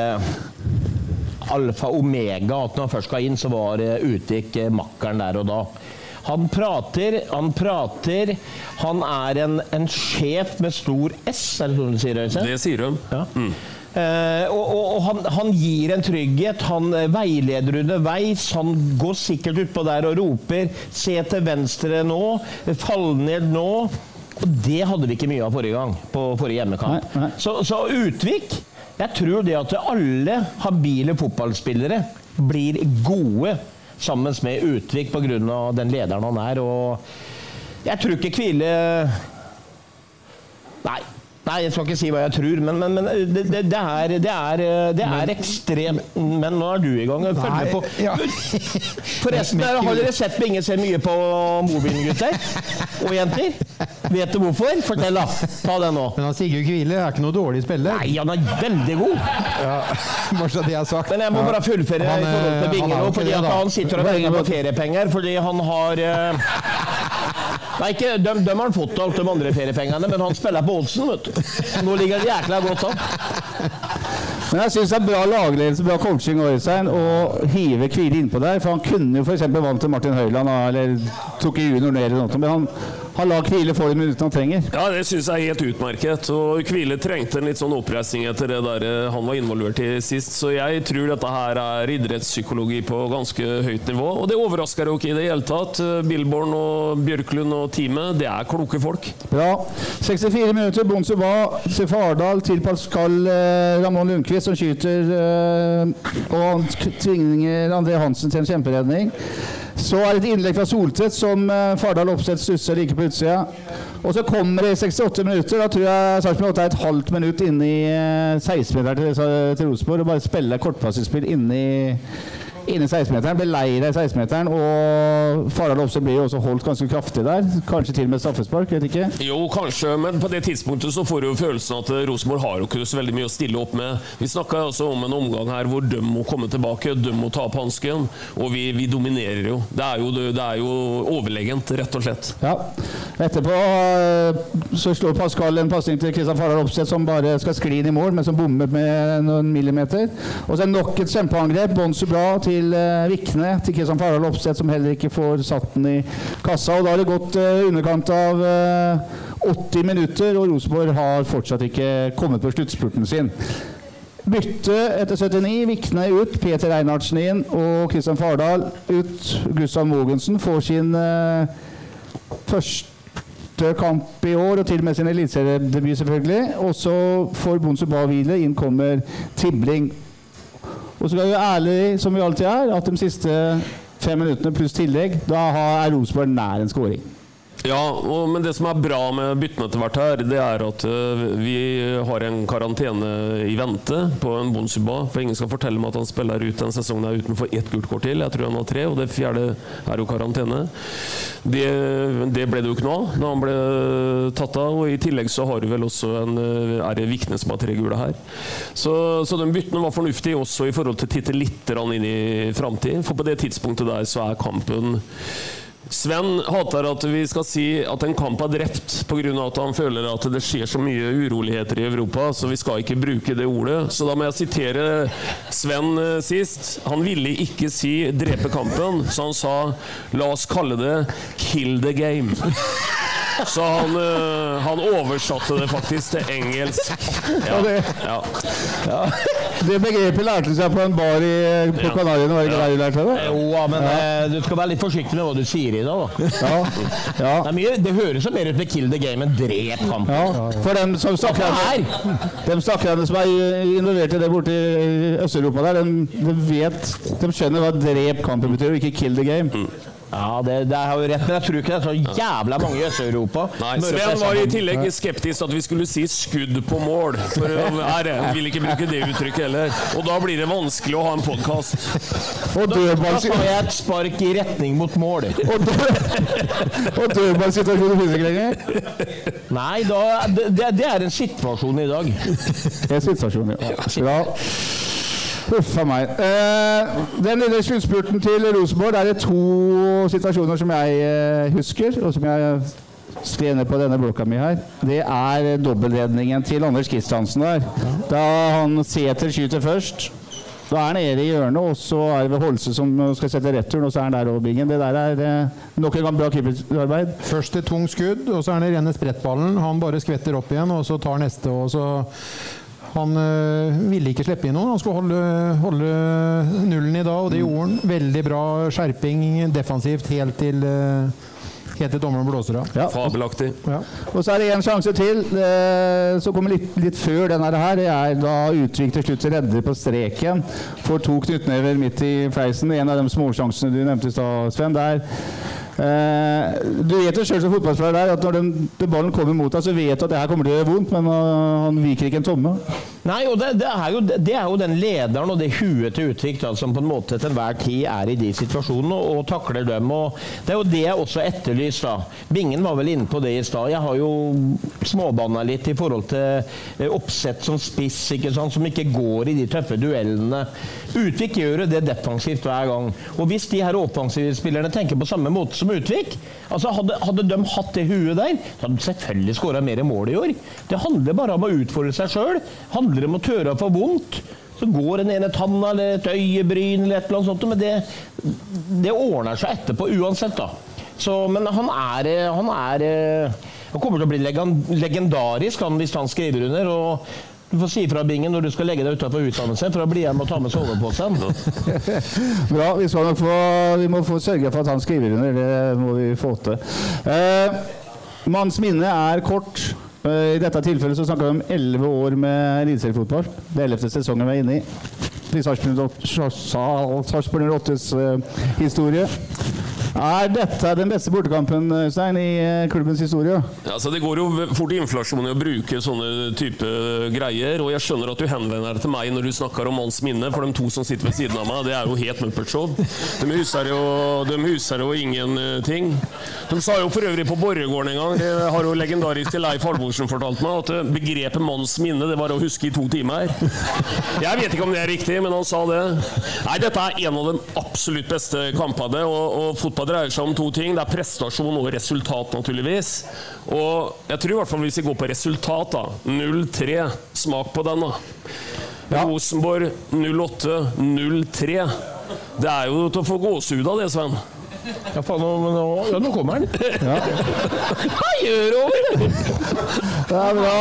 alfa omega at når han først skal inn, så var Utvik makkeren der og da. Han prater, han prater. Han er en, en sjef med stor S, er det sånn du sier? Øystein? Det sier hun. Ja. Eh, og og, og han, han gir en trygghet, han eh, veileder underveis. Han går sikkert utpå der og roper 'se til venstre nå', 'fall ned nå'. Og det hadde vi ikke mye av forrige gang, på forrige hjemmekamp. Så, så Utvik Jeg tror det at alle habile fotballspillere blir gode sammen med Utvik pga. den lederen han er. Og jeg tror ikke Kvile Nei. Nei, jeg skal ikke si hva jeg tror, men, men, men det, det, det, er, det, er, det er ekstremt Men nå er du i gang. Følg med på Forresten, der, har dere sett Binge ser mye på mobilen, gutter? Og jenter? Vet du hvorfor? Fortell, da. Ta den nå. Men han Sigurd Kvile er ikke noe dårlig spiller. Nei, han er veldig god. Ja, bare så det er sagt. Men jeg må bare fullføre Han, i forhold til eh, Binge nå, fordi det, han sitter og penger på feriepenger fordi han har eh, Nei, ikke, de, de har han fått alt de andre feriepengene, men han spiller på oddsen, vet du. Nå ligger det jækla godt an. Men jeg syns det er bra lagledelse, bra coaching av Øystein å hive Kvile innpå der. For han kunne jo f.eks. vant til Martin Høiland, eller tok i junior ned eller noe. Men han, han lar Kvile få de minuttene han trenger. Ja, det syns jeg er helt utmerket. Og Kvile trengte en litt sånn oppreisning etter det der eh, han var involvert i sist. Så jeg tror dette her er idrettspsykologi på ganske høyt nivå. Og det overrasker jo ikke i det hele tatt. Eh, Billborn og Bjørklund og teamet, det er kloke folk. Bra. 64 minutter. Bonsuba til Fardal til Pascal eh, Ramón Lundqvist som skyter og han tvinger André Hansen til en kjemperedning. Så er det et innlegg fra Soltvedt som eh, Fardal Opseth stusser like på utsida. Og så kommer det i 68 minutter. Da tror jeg Sarpsborg 8 er et halvt minutt inne i eh, 16-meteren til, til Rosenborg og bare spiller kortpassingsspill inne i Inni 16-meteren, ble lei deg i 16-meteren, og Farald Opse blir jo også holdt ganske kraftig der. Kanskje til og med straffespark, vet ikke. Jo, kanskje, men på det tidspunktet så får du jo følelsen at eh, Rosenborg har jo ikke så veldig mye å stille opp med. Vi snakka altså om en omgang her hvor de må komme tilbake, de må ta opp hansken, og vi, vi dominerer jo. Det er jo, det er jo overlegent, rett og slett. Ja. Etterpå eh, så slår Pascal en pasning til Kristian Farald Opseth som bare skal skli inn i mål, men som bommer med noen millimeter. Og så nok et kjempeangrep. Bonsu bra til eh, Vikne, til Kristian Fardal Opseth, som heller ikke får satt den i kassa. Og da har det gått uh, underkant av eh, 80 minutter, og Rosenborg har fortsatt ikke kommet på sluttspurten sin. Bytte etter 79. Vikne ut, Peter Reinhardsen inn og Kristian Fardal ut. Gustav Mogensen får sin eh, første kamp i år, og til og med sin eliteseriedebut, selvfølgelig. Og så får Bonsu Ba hvile. Inn kommer Tibling. Og så skal vi være ærlige, som vi alltid er, at de siste fem minuttene pluss tillegg, da er Rosenborg nær en skåring. Ja, og, men det som er bra med byttene etter hvert her, det er at uh, vi har en karantene i vente på en Bonsuba. For ingen skal fortelle meg at han spiller ut den sesongen her utenfor ett gult kort til. Jeg tror han har tre, og det fjerde er jo karantene. Det, det ble det jo ikke noe av da han ble tatt av. Og i tillegg så har du vel også en øh, Er det Vikne som har tre gule her? Så, så de byttene var fornuftige også i forhold til å titte litt inn i framtid. For på det tidspunktet der så er kampen Sven hater at vi skal si at en kamp er drept pga. at han føler at det skjer så mye uroligheter i Europa, så vi skal ikke bruke det ordet. Så da må jeg sitere Sven eh, sist. Han ville ikke si 'drepe kampen', så han sa 'la oss kalle det 'kill the game'. Så han, eh, han oversatte det faktisk til engelsk. Ja, ja. Det begrepet lærte du seg på en bar i, på Ja. Kanariene, var det ikke der du lærte det? Jo, ja, men ja. du skal være litt forsiktig med hva du sier i dag, da. Ja. ja. Det, mye, det høres jo mer ut med 'kill the game' enn 'drep ham'. Ja, for dem som snakker... de stakkarene som er involvert i det borte i Øst-Europa der, de, de vet De skjønner hva 'drep kampen' betyr, og ikke 'kill the game'. Ja, det, det har jo rett, men jeg tror ikke det er så jævla mange i Øst-Europa. Sven var i tillegg skeptisk at vi skulle si 'skudd på mål'. For her, jeg vil ikke bruke det uttrykket heller. Og da blir det vanskelig å ha en podkast. Og Da er et spark i retning mot mål. Og, død, og dødballsituasjonen finnes ikke lenger. Nei, da, det, det det er en situasjon i dag. Det er situasjonen, ja. Bra. Huff a meg. Eh, den lille sluttspurten til Rosenborg der er det to situasjoner som jeg eh, husker, og som jeg skrev ned på denne blokka mi her. Det er dobbeltredningen til Anders Kristiansen der. Da han Sæter skyter først. Da er han nede i hjørnet, og så er det ved Holse som skal sette returen, og så er han der over bingen. Det der er eh, nok en gang bra keeperarbeid. Først et tungt skudd, og så er det rene sprettballen. Han bare skvetter opp igjen, og så tar neste. og så han øh, ville ikke slippe inn noen. Han skulle holde, holde nullen i dag, og det gjorde han. Veldig bra skjerping defensivt helt til, øh, helt til dommeren blåser av. Ja. Fabelaktig. Ja. Og så er det en sjanse til, eh, som kommer litt, litt før denne her. Det er da Utvik til slutt redder på streken. Får to knyttnever midt i fleisen. En av de småsjansene du nevnte i stad, Sven. Der. Eh, du vet jo sjøl som fotballspiller der at når den, den ballen kommer mot deg, så vet du at det her kommer til å gjøre vondt, men eh, han viker ikke en tomme. Nei, og det, det, er jo, det er jo den lederen og det huet til Utvik da, som på en måte til enhver tid er i de situasjonene og, og takler dem. Og det er jo det jeg også etterlyser. da. Bingen var vel inne på det i stad. Jeg har jo småbanna litt i forhold til eh, oppsett som spiss, ikke sant, som ikke går i de tøffe duellene. Utvik gjør jo det defensivt hver gang. Og hvis de her offensive spillerne tenker på samme måte som Utvik, altså hadde, hadde de hatt det huet der, så hadde de selvfølgelig skåra mer mål i år. Det handler bare om å utfordre seg sjøl. handler om å tørre å få vondt. Så går en ene tanna eller et øyebryn eller et eller annet sånt, men det, det ordner seg etterpå uansett, da. Så, men han er Han er eh, Han kommer til å bli legendarisk han, hvis han skriver under. og du får si fra Bingen når du skal legge deg utenfor utdannelse, for da blir jeg med å ta med soveposen. Bra. Vi, få, vi må få sørge for at han skriver under. Det må vi få til. Eh, Manns minne er kort. Eh, I dette tilfellet så snakker vi om elleve år med eliteseriefotball. Det ellevte sesongen vi er inne i. I Sarpsborg 08s eh, historie. Er dette den beste bortekampen Stein, i eh, klubbens historie? Ja, altså det går jo fort inflasjon i å bruke sånne type greier. Og jeg skjønner at du henvender deg til meg når du snakker om manns minne, for de to som sitter ved siden av meg, det er jo helt Muppertshow. De huser jo, de huser jo ingenting. De sa jo for øvrig på Borregaarden en gang, det har jo legendarisk Leif Halvorsen fortalt meg, at begrepet manns minne det var å huske i to timer. Jeg vet ikke om det er riktig, men han sa det. Nei, dette er en av de absolutt beste kampene, og, og fotball dreier seg om to ting. Det er prestasjon og resultat, naturligvis. Og jeg tror i hvert fall hvis vi går på resultat, da. 0-3. Smak på den, da. Rosenborg 08-03. Det er jo til å få gåsehud av det, Sven. Ja, faen, nå, nå, ja, nå kommer han. Hva gjør du? Det er bra.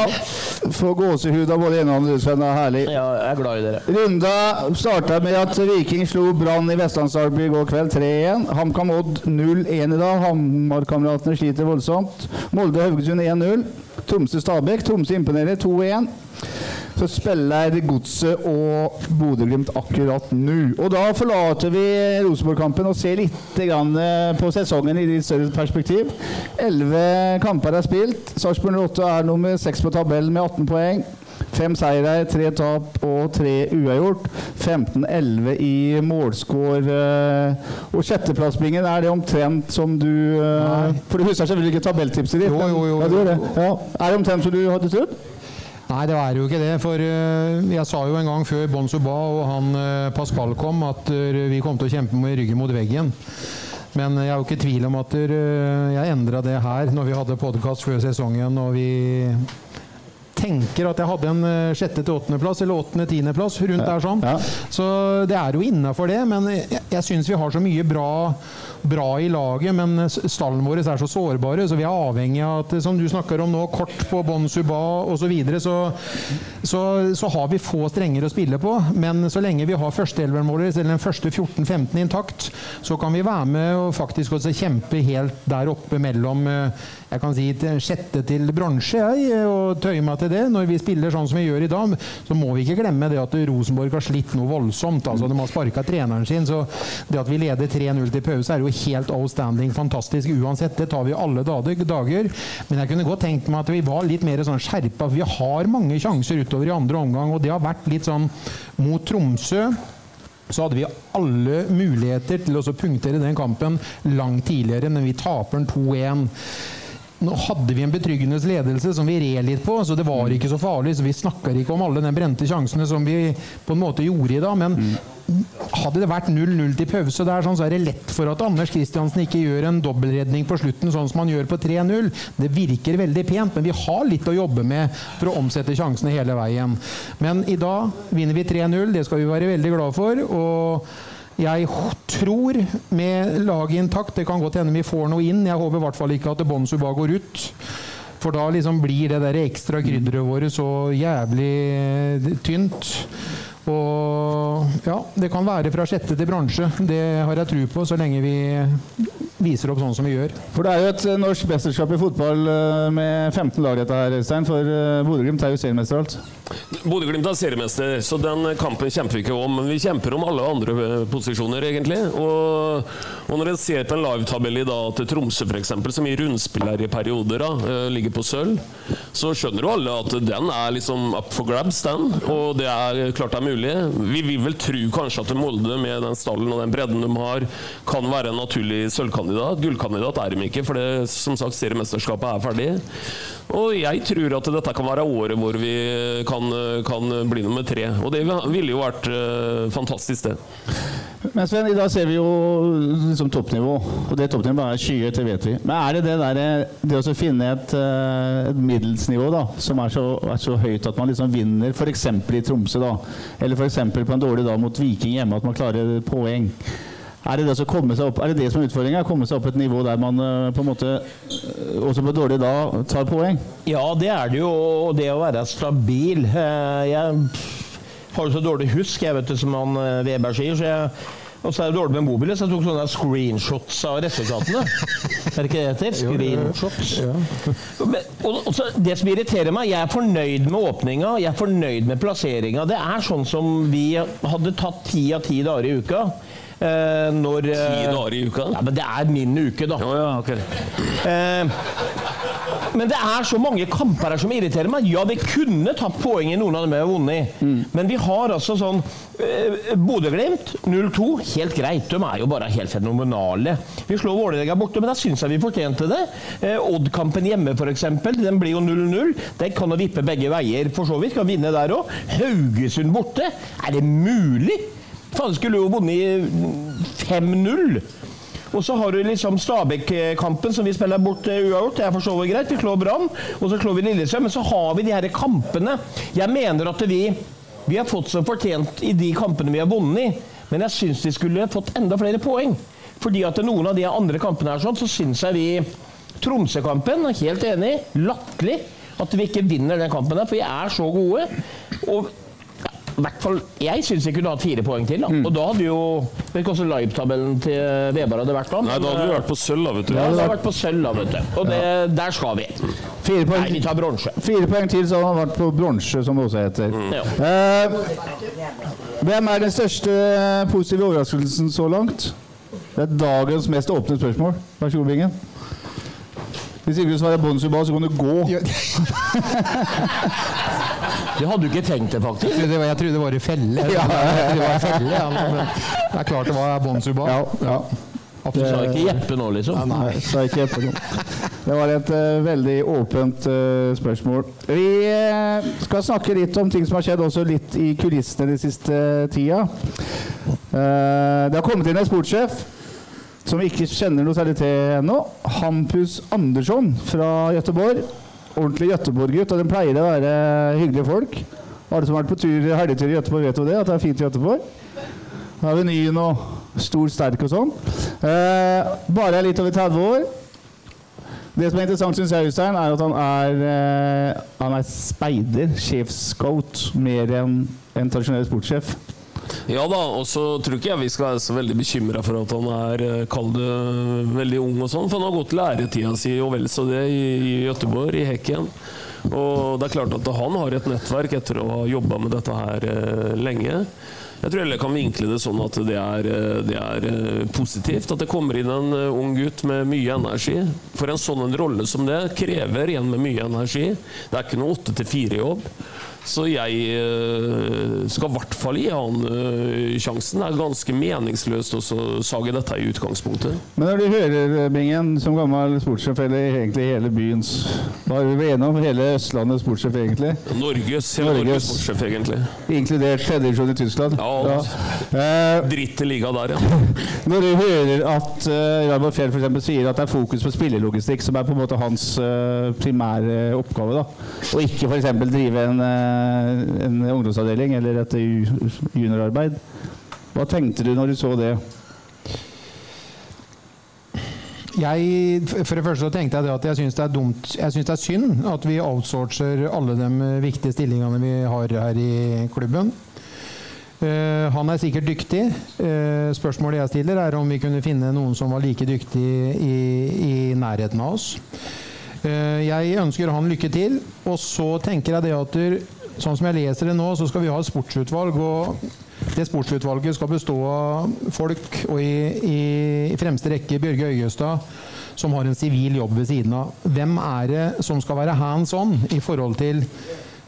Få gåsehud av både ene og andre, Sven. Det er herlig. Ja, jeg er glad i dere. Runda starta med at Viking slo Brann i Vestlandsarby i går kveld 3-1. HamKam Odd 0-1 i dag. Hamar-kameratene sliter voldsomt. Molde Haugesund 1-0. Tromsø Stabæk. Tromsø imponerer 2-1. Så spiller Godset og Bodø-Glimt akkurat nå. Og da forlater vi Rosenborg-kampen og ser litt grann eh, på sesongen i litt større perspektiv. Elleve kamper er spilt. Sarpsborg 08 er nummer seks på tabellen med 18 poeng. Fem seire, tre tap og tre uavgjort. 15-11 i målscore. eh, Og sjetteplassbingen, er det omtrent som du Nei. For du husker selvfølgelig ikke tabelltipset ditt? Jo, jo, jo, Ja, det det. Ja. Er det omtrent som du hadde trodd? Nei, det er jo ikke det. For eh, jeg sa jo en gang før Bon ba og han eh, Pascal kom, at eh, vi kom til å kjempe med ryggen mot veggen. Men jeg er jo ikke i tvil om at jeg endra det her når vi hadde podkast før sesongen og vi tenker at jeg hadde en sjette til åttendeplass, eller åttende-tiendeplass, rundt der sånn. Så det er jo innafor det, men jeg, jeg syns vi har så mye bra, bra i laget. Men stallen vår er så sårbare, så vi er avhengig av at, som du snakker om nå, kort på Bon Suba osv., så, videre, så, så så har vi få strenger å spille på. Men så lenge vi har første 11-måler, eller den første 14-15 intakt, så kan vi være med og faktisk også kjempe helt der oppe mellom eh, jeg kan si til sjette til bronse, jeg, og tøye meg til det. Når vi spiller sånn som vi gjør i dag, så må vi ikke glemme det at Rosenborg har slitt noe voldsomt. altså De har sparka treneren sin. Så det at vi leder 3-0 til pause, er jo helt outstanding, fantastisk uansett. Det tar vi alle dager. Men jeg kunne godt tenkt meg at vi var litt mer sånn skjerpa. Vi har mange sjanser utover i andre omgang, og det har vært litt sånn mot Tromsø så hadde vi alle muligheter til å punktere den kampen langt tidligere, men vi taper den 2-1. Nå hadde vi en betryggende ledelse som vi red litt på, så det var ikke så farlig. så Vi snakker ikke om alle de brente sjansene som vi på en måte gjorde i dag. Men hadde det vært 0-0 til pause, der, sånn, så er det lett for at Anders Kristiansen ikke gjør en dobbeltredning på slutten, sånn som han gjør på 3-0. Det virker veldig pent, men vi har litt å jobbe med for å omsette sjansene hele veien. Men i dag vinner vi 3-0, det skal vi være veldig glad for. og jeg tror, med laget intakt Det kan godt hende vi får noe inn. Jeg håper i hvert fall ikke at Bonsuba går ut. For da liksom blir det der ekstra krydderet våre så jævlig tynt. Og ja, det kan være fra sjette til bransje. Det har jeg tro på, så lenge vi viser opp sånn som vi gjør. For det er jo et eh, norsk mesterskap i fotball eh, med 15 lag, dette her, Øystein. For eh, Bodø-Glimt er jo seriemester alt. Bodø-Glimt er seriemester, så den kampen kjemper vi ikke om. Men vi kjemper om alle andre posisjoner, egentlig. Og, og når en ser på en livetabell i dag til Tromsø, f.eks., som i rundspiller i perioder da, ligger på sølv, så skjønner jo alle at den er liksom up for grabs, den. Og det er klart det er mulig. Vi vil vel tro kanskje at Molde, med den stallen og den bredden de har, kan være en naturlig sølvkandidat. Gullkandidat er de ikke, for det, som sagt, seriemesterskapet er ferdig. Og jeg tror at dette kan være året hvor vi kan, kan bli nummer tre. Og det ville jo vært eh, fantastisk, det. Men Sven, i dag ser vi jo liksom toppnivå, og det toppnivået er skyet, det vet vi. Men er det det der, det å finne et, eh, et middelsnivå da, som er så, er så høyt at man liksom vinner f.eks. i Tromsø, da, eller f.eks. på en dårlig dag mot Viking hjemme, at man klarer poeng? Er det det, som komme seg opp, er det det som er utfordringa? Komme seg opp et nivå der man eh, på en måte, eh, også på dårlig dag, tar poeng? Ja, det er det jo. Og det å være stabil. Eh, Jeg har jo så dårlig husk, jeg vet det som han Weber sier. så jeg og så er det dårlig med mobilen, så jeg tok sånne screenshots av resultatene. er det ikke det heter? Screenshots. Men, og, og så, det som irriterer meg, jeg er fornøyd med åpninga, jeg er fornøyd med plasseringa. Det er sånn som vi hadde tatt ti av ti dager i uka. Eh, når, Ti eh, dager i uka? Ja, men det er min uke, da. Ja, ja, ok. Eh, men det er så mange kamper her som irriterer meg. Ja, vi kunne tatt poeng i noen av dem vi har vunnet. Men vi har altså sånn eh, Bodø-Glimt 0-2. Helt greit, de er jo bare helt fenomenale. Vi slår Vålerenga borte, men da syns jeg vi fortjente det. Eh, Odd-kampen hjemme, f.eks. Den blir jo 0-0. Den kan jo vippe begge veier, for så vidt. Kan vinne der òg. Haugesund borte. Er det mulig? Faen, skulle jo vunnet 5-0. Og så har du liksom Stabæk-kampen som vi spiller bort eh, uavgjort. Det er for så vidt greit. Vi slår Brann, og så slår vi Lillestrøm. Men så har vi de her kampene. Jeg mener at vi, vi har fått som fortjent i de kampene vi har vunnet i. Men jeg syns vi skulle fått enda flere poeng. Fordi at noen av de andre kampene her sånn, så syns jeg vi Tromsø-kampen, helt enig, latterlig at vi ikke vinner den kampen der, for vi er så gode. Og hvert fall Jeg syns jeg kunne hatt fire poeng til. Da. Mm. Og da hadde jo Vet ikke hvordan livetabellen til Veberg hadde vært da. Nei, da hadde vi vært på sølv, da, vet du. Ja, da hadde vært på sølv, da, vet du. Og det, der skal vi. Fire poeng, Nei, vi tar bronse. fire poeng til, så hadde han vært på bronse, som det også heter. Ja. Eh, hvem er den største positive overraskelsen så langt? Det er dagens mest åpne spørsmål. Vær så god, Bingen. Hvis ikke du svarer Bonsuba, så kan du gå. Det hadde du ikke tenkt deg, faktisk. Jeg trodde, jeg trodde det var i felle. Ja, ja, ja. Det var i felle, ja. men Det er klart det var Bonsuba. Ja, ja. Du sa ikke Jeppe nå, liksom? Nei, sa ikke Jeppe nå. Det var et uh, veldig åpent uh, spørsmål. Vi uh, skal snakke litt om ting som har skjedd også litt i kulissene den siste tida. Eh, det har kommet inn en sportssjef som vi ikke kjenner noe særlig til ennå. Hampus Andersson fra Gøteborg. Ordentlig Gøteborg-gutt, og den pleier å være hyggelige folk. Alle som har vært på tur, helgetur i Gøteborg, vet jo det, at det er fint i Gøteborg. Da er vi nye og stor, sterk og sånn. Eh, bare er litt over 30 år. Det som er interessant, syns jeg, Øystein, er at han er, eh, han er speider, sjefsscout, mer enn en tradisjonell sportssjef. Ja da, og så tror ikke jeg vi skal være så veldig bekymra for at han er eh, kall det veldig ung og sånn, for han har gått læretida si og vel så det i, i Göteborg, i Hekken. Og det er klart at han har et nettverk etter å ha jobba med dette her eh, lenge. Jeg tror jeg kan vinkle det sånn at det er, eh, det er eh, positivt. At det kommer inn en eh, ung gutt med mye energi. For en sånn rolle som det krever en med mye energi. Det er ikke noe åtte til fire-jobb. Så jeg eh, skal i hvert fall gi han eh, sjansen. Det er ganske meningsløst å sage dette i utgangspunktet. Men når du hører, eh, Bingen, som gammel sportssjef, eller egentlig hele byens Hva er vi enige om? Hele Østlandets sportssjef, egentlig? Norges, hele Norges. Norges sportssjef, egentlig. Inkludert tredjedivisjon i Tyskland? Ja, ja. Dritt liga der, ja. Når du hører at uh, Raymond Fjell eksempel sier at det er fokus på spillelogistikk, som er på en måte hans uh, primære oppgave, da, og ikke f.eks. drive en, eh, en ungdomsavdeling eller et juniorarbeid, hva tenkte du når du så det? Jeg, for det første så tenkte jeg at jeg syns det er dumt Jeg synes det er synd at vi outsourcer alle de viktige stillingene vi har her i klubben. Uh, han er sikkert dyktig. Uh, spørsmålet jeg stiller, er om vi kunne finne noen som var like dyktig i, i nærheten av oss. Uh, jeg ønsker han lykke til. Og så tenker jeg det at der, sånn som jeg leser det nå, så skal vi ha et sportsutvalg. og det sportsutvalget skal bestå av folk, og i, i, fremste rekke Bjørge Øyestad, som har en sivil jobb ved siden av. Hvem er det som skal være hands on i forhold til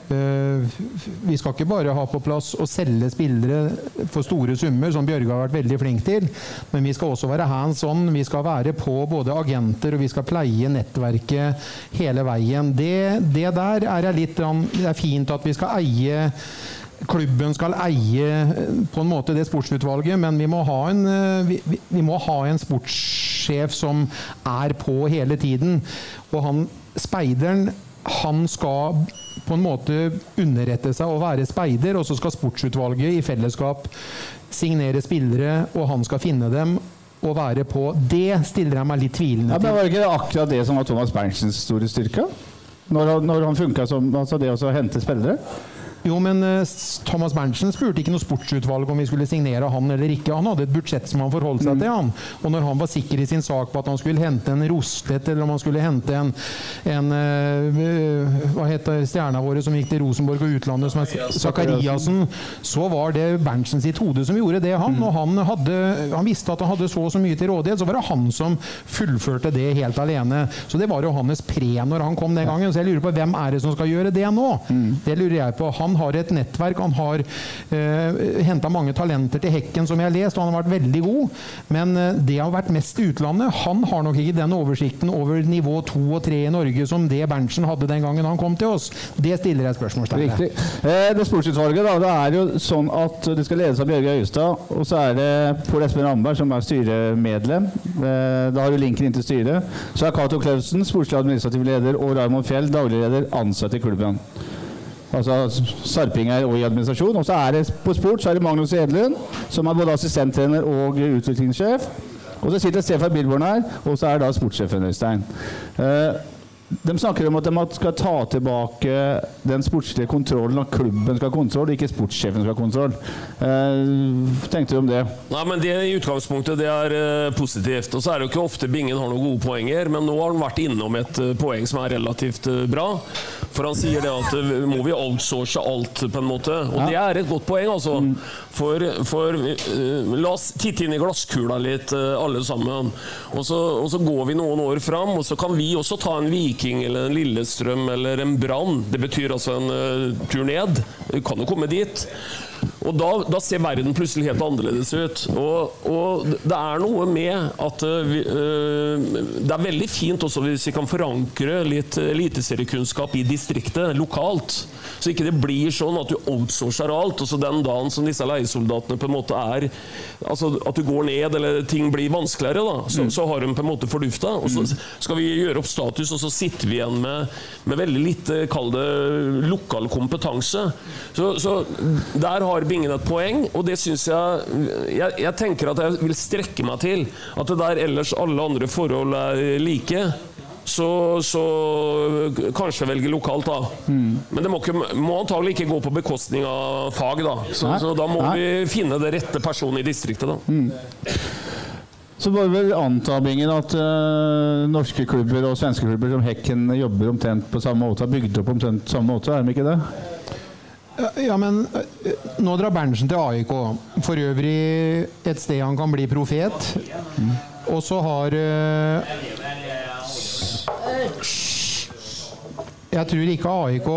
Vi skal ikke bare ha på plass å selge spillere for store summer, som Bjørge har vært veldig flink til, men vi skal også være hands on. Vi skal være på både agenter, og vi skal pleie nettverket hele veien. Det, det der er litt Det er fint at vi skal eie klubben skal eie eh, på en måte det sportsutvalget, men vi må ha en, eh, vi- vi må ha en sportssjef som er på hele tiden. Og han speideren, han skal på en måte underrette seg og være speider, og så skal sportsutvalget i fellesskap signere spillere, og han skal finne dem og være på. Det stiller jeg meg litt tvilende til. Ja, men. Var det ikke akkurat det som var Thomas Berntsens store styrke? Når, han- når han funka som altså det å hente spillere? Jo, men eh, Thomas Berntsen spurte ikke noe sportsutvalg om vi skulle signere han eller ikke. Han hadde et budsjett som han forholdt seg til. han. Og når han var sikker i sin sak på at han skulle hente en Rostet, eller om han skulle hente en, en eh, Hva heter stjerna våre som gikk til Rosenborg og utlandet, som er Sakariassen, så var det Berntsen sitt hode som gjorde det, han. Og han, hadde, han visste at han hadde så og så mye til rådighet, så var det han som fullførte det helt alene. Så det var jo hans pre når han kom den gangen. Så jeg lurer på hvem er det som skal gjøre det nå? Det lurer jeg på. Han har et nettverk, han har eh, henta mange talenter til hekken, som jeg har lest, og han har vært veldig god. Men eh, det har vært mest i utlandet. Han har nok ikke den oversikten over nivå to og tre i Norge som det Berntsen hadde den gangen han kom til oss. Det stiller jeg spørsmålstegn ved. Riktig. Eh, det sportsutvalget da, det er jo sånn at det skal ledes av Bjørge Øyestad, og så er det Pål Espen Ramberg som er styremedlem. Eh, da har du linken inn til styret. Så er Cato Klausen, sportslig administrativ leder, og Raymond Fjell, daglig leder, ansatt i klubben. Altså sarpinger og i administrasjon. Og så er det på sport så er det Magnus Edlund, som er både assistenttrener og utviklingssjef. Og så sitter Stefan Bilborn her, og så er da sportssjefen Øystein. Eh, De snakker om at de skal ta tilbake den sportslige kontrollen, at klubben skal ha kontroll, ikke sportssjefen skal ha kontroll. Eh, tenkte du om det? Nei, men Det i utgangspunktet det er eh, positivt. Og så er det jo ikke ofte Bingen har noen gode poenger, men nå har han vært innom et eh, poeng som er relativt eh, bra. For han sier det at må vi outsource alt, på en måte. Og Ja. det er et godt poeng, altså. For, for eh, la oss titte inn i glasskula litt, alle sammen. Og så, og så går vi noen år fram, og så kan vi også ta en Viking eller en Lillestrøm eller en Brann. Det betyr altså en uh, tur ned. Du kan jo komme dit. Og da, da ser verden plutselig helt annerledes ut. Og, og det er noe med at eh, vi, øh, Det er veldig fint også hvis vi kan forankre litt eliteseriekunnskap i distriktet, lokalt. Så ikke det blir sånn at du outsourcer alt, og så den dagen som disse leiesoldatene på en måte er Altså at du går ned, eller ting blir vanskeligere, da, så, så har de på en måte fordufta. Og så skal vi gjøre opp status, og så sitter vi igjen med, med veldig lite, kall det lokal kompetanse. Så, så der har Bingen et poeng, og det syns jeg, jeg Jeg tenker at jeg vil strekke meg til at det der ellers alle andre forhold er like. Så, så kanskje velge lokalt, da. Men det må, ikke, må antagelig ikke gå på bekostning av fag, da. Så, så da må Nei. vi finne det rette personen i distriktet, da. Så var det vel anta, Bingen, at uh, norske klubber og svenske klubber som Hekken jobber omtrent på samme måte, har bygd opp omtrent på samme måte, er de ikke det? Ja, men eh, nå drar Berntsen til AIK. For øvrig et sted han kan bli profet. Og så har eh, Jeg tror ikke AIK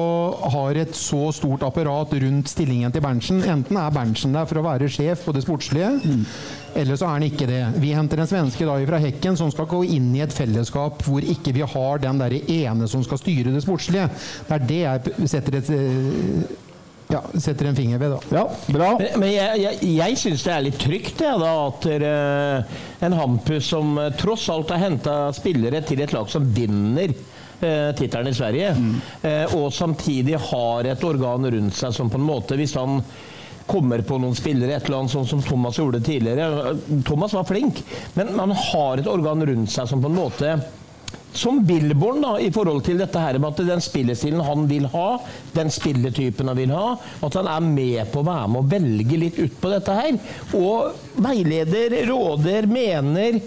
har et så stort apparat rundt stillingen til Berntsen. Enten er Berntsen der for å være sjef på det sportslige, eller så er han ikke det. Vi henter en svenske da fra Hekken som skal gå inn i et fellesskap hvor ikke vi har den der ene som skal styre det sportslige. Det er det jeg setter et eh, ja, setter en finger ved, da. Ja, bra. Men, men jeg, jeg, jeg syns det er litt trygt det, da, at eh, en Hampus som eh, tross alt har henta spillere til et lag som vinner eh, tittelen i Sverige, eh, og samtidig har et organ rundt seg som på en måte Hvis han kommer på noen spillere, et eller annet sånn som Thomas gjorde tidligere Thomas var flink, men man har et organ rundt seg som på en måte som Billborn da, i forhold til dette her med at den spillestilen han vil ha, den spilletypen han vil ha, at han er med på å være med og velge litt ut på dette her. Og veileder, råder, mener.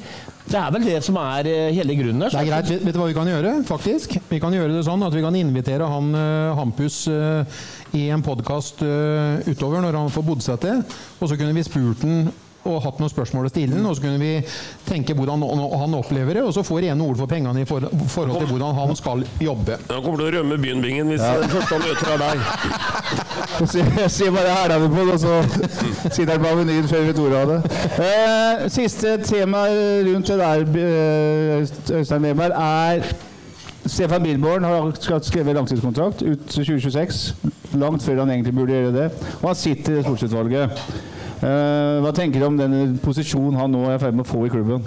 Det er vel det som er eh, hele grunnen. Det er greit. Vet, du hva vi kan gjøre? faktisk? Vi kan gjøre det sånn at vi kan invitere han uh, Hampus uh, i en podkast utover når han får bodd seg til. Og så kunne vi spurt han og hatt noen spørsmål å stille og så kunne vi tenke hvordan han opplever det, og så får rene ord for pengene i forhold til hvordan han skal jobbe. Han kommer til å rømme byen Bingen hvis den første han møter er deg. Jeg sier- bare hæla det på det, og så sitter han på Avenyen før vi vet ordet av det. Eh, siste tema rundt det der, eh, Øystein Weber, er Stefan Bilborn har skrevet langtidskontrakt ut til 2026. Langt før han egentlig burde gjøre det. Og han sitter i sportsutvalget. Eh, hva tenker du om den posisjonen han nå er i ferd med å få i klubben?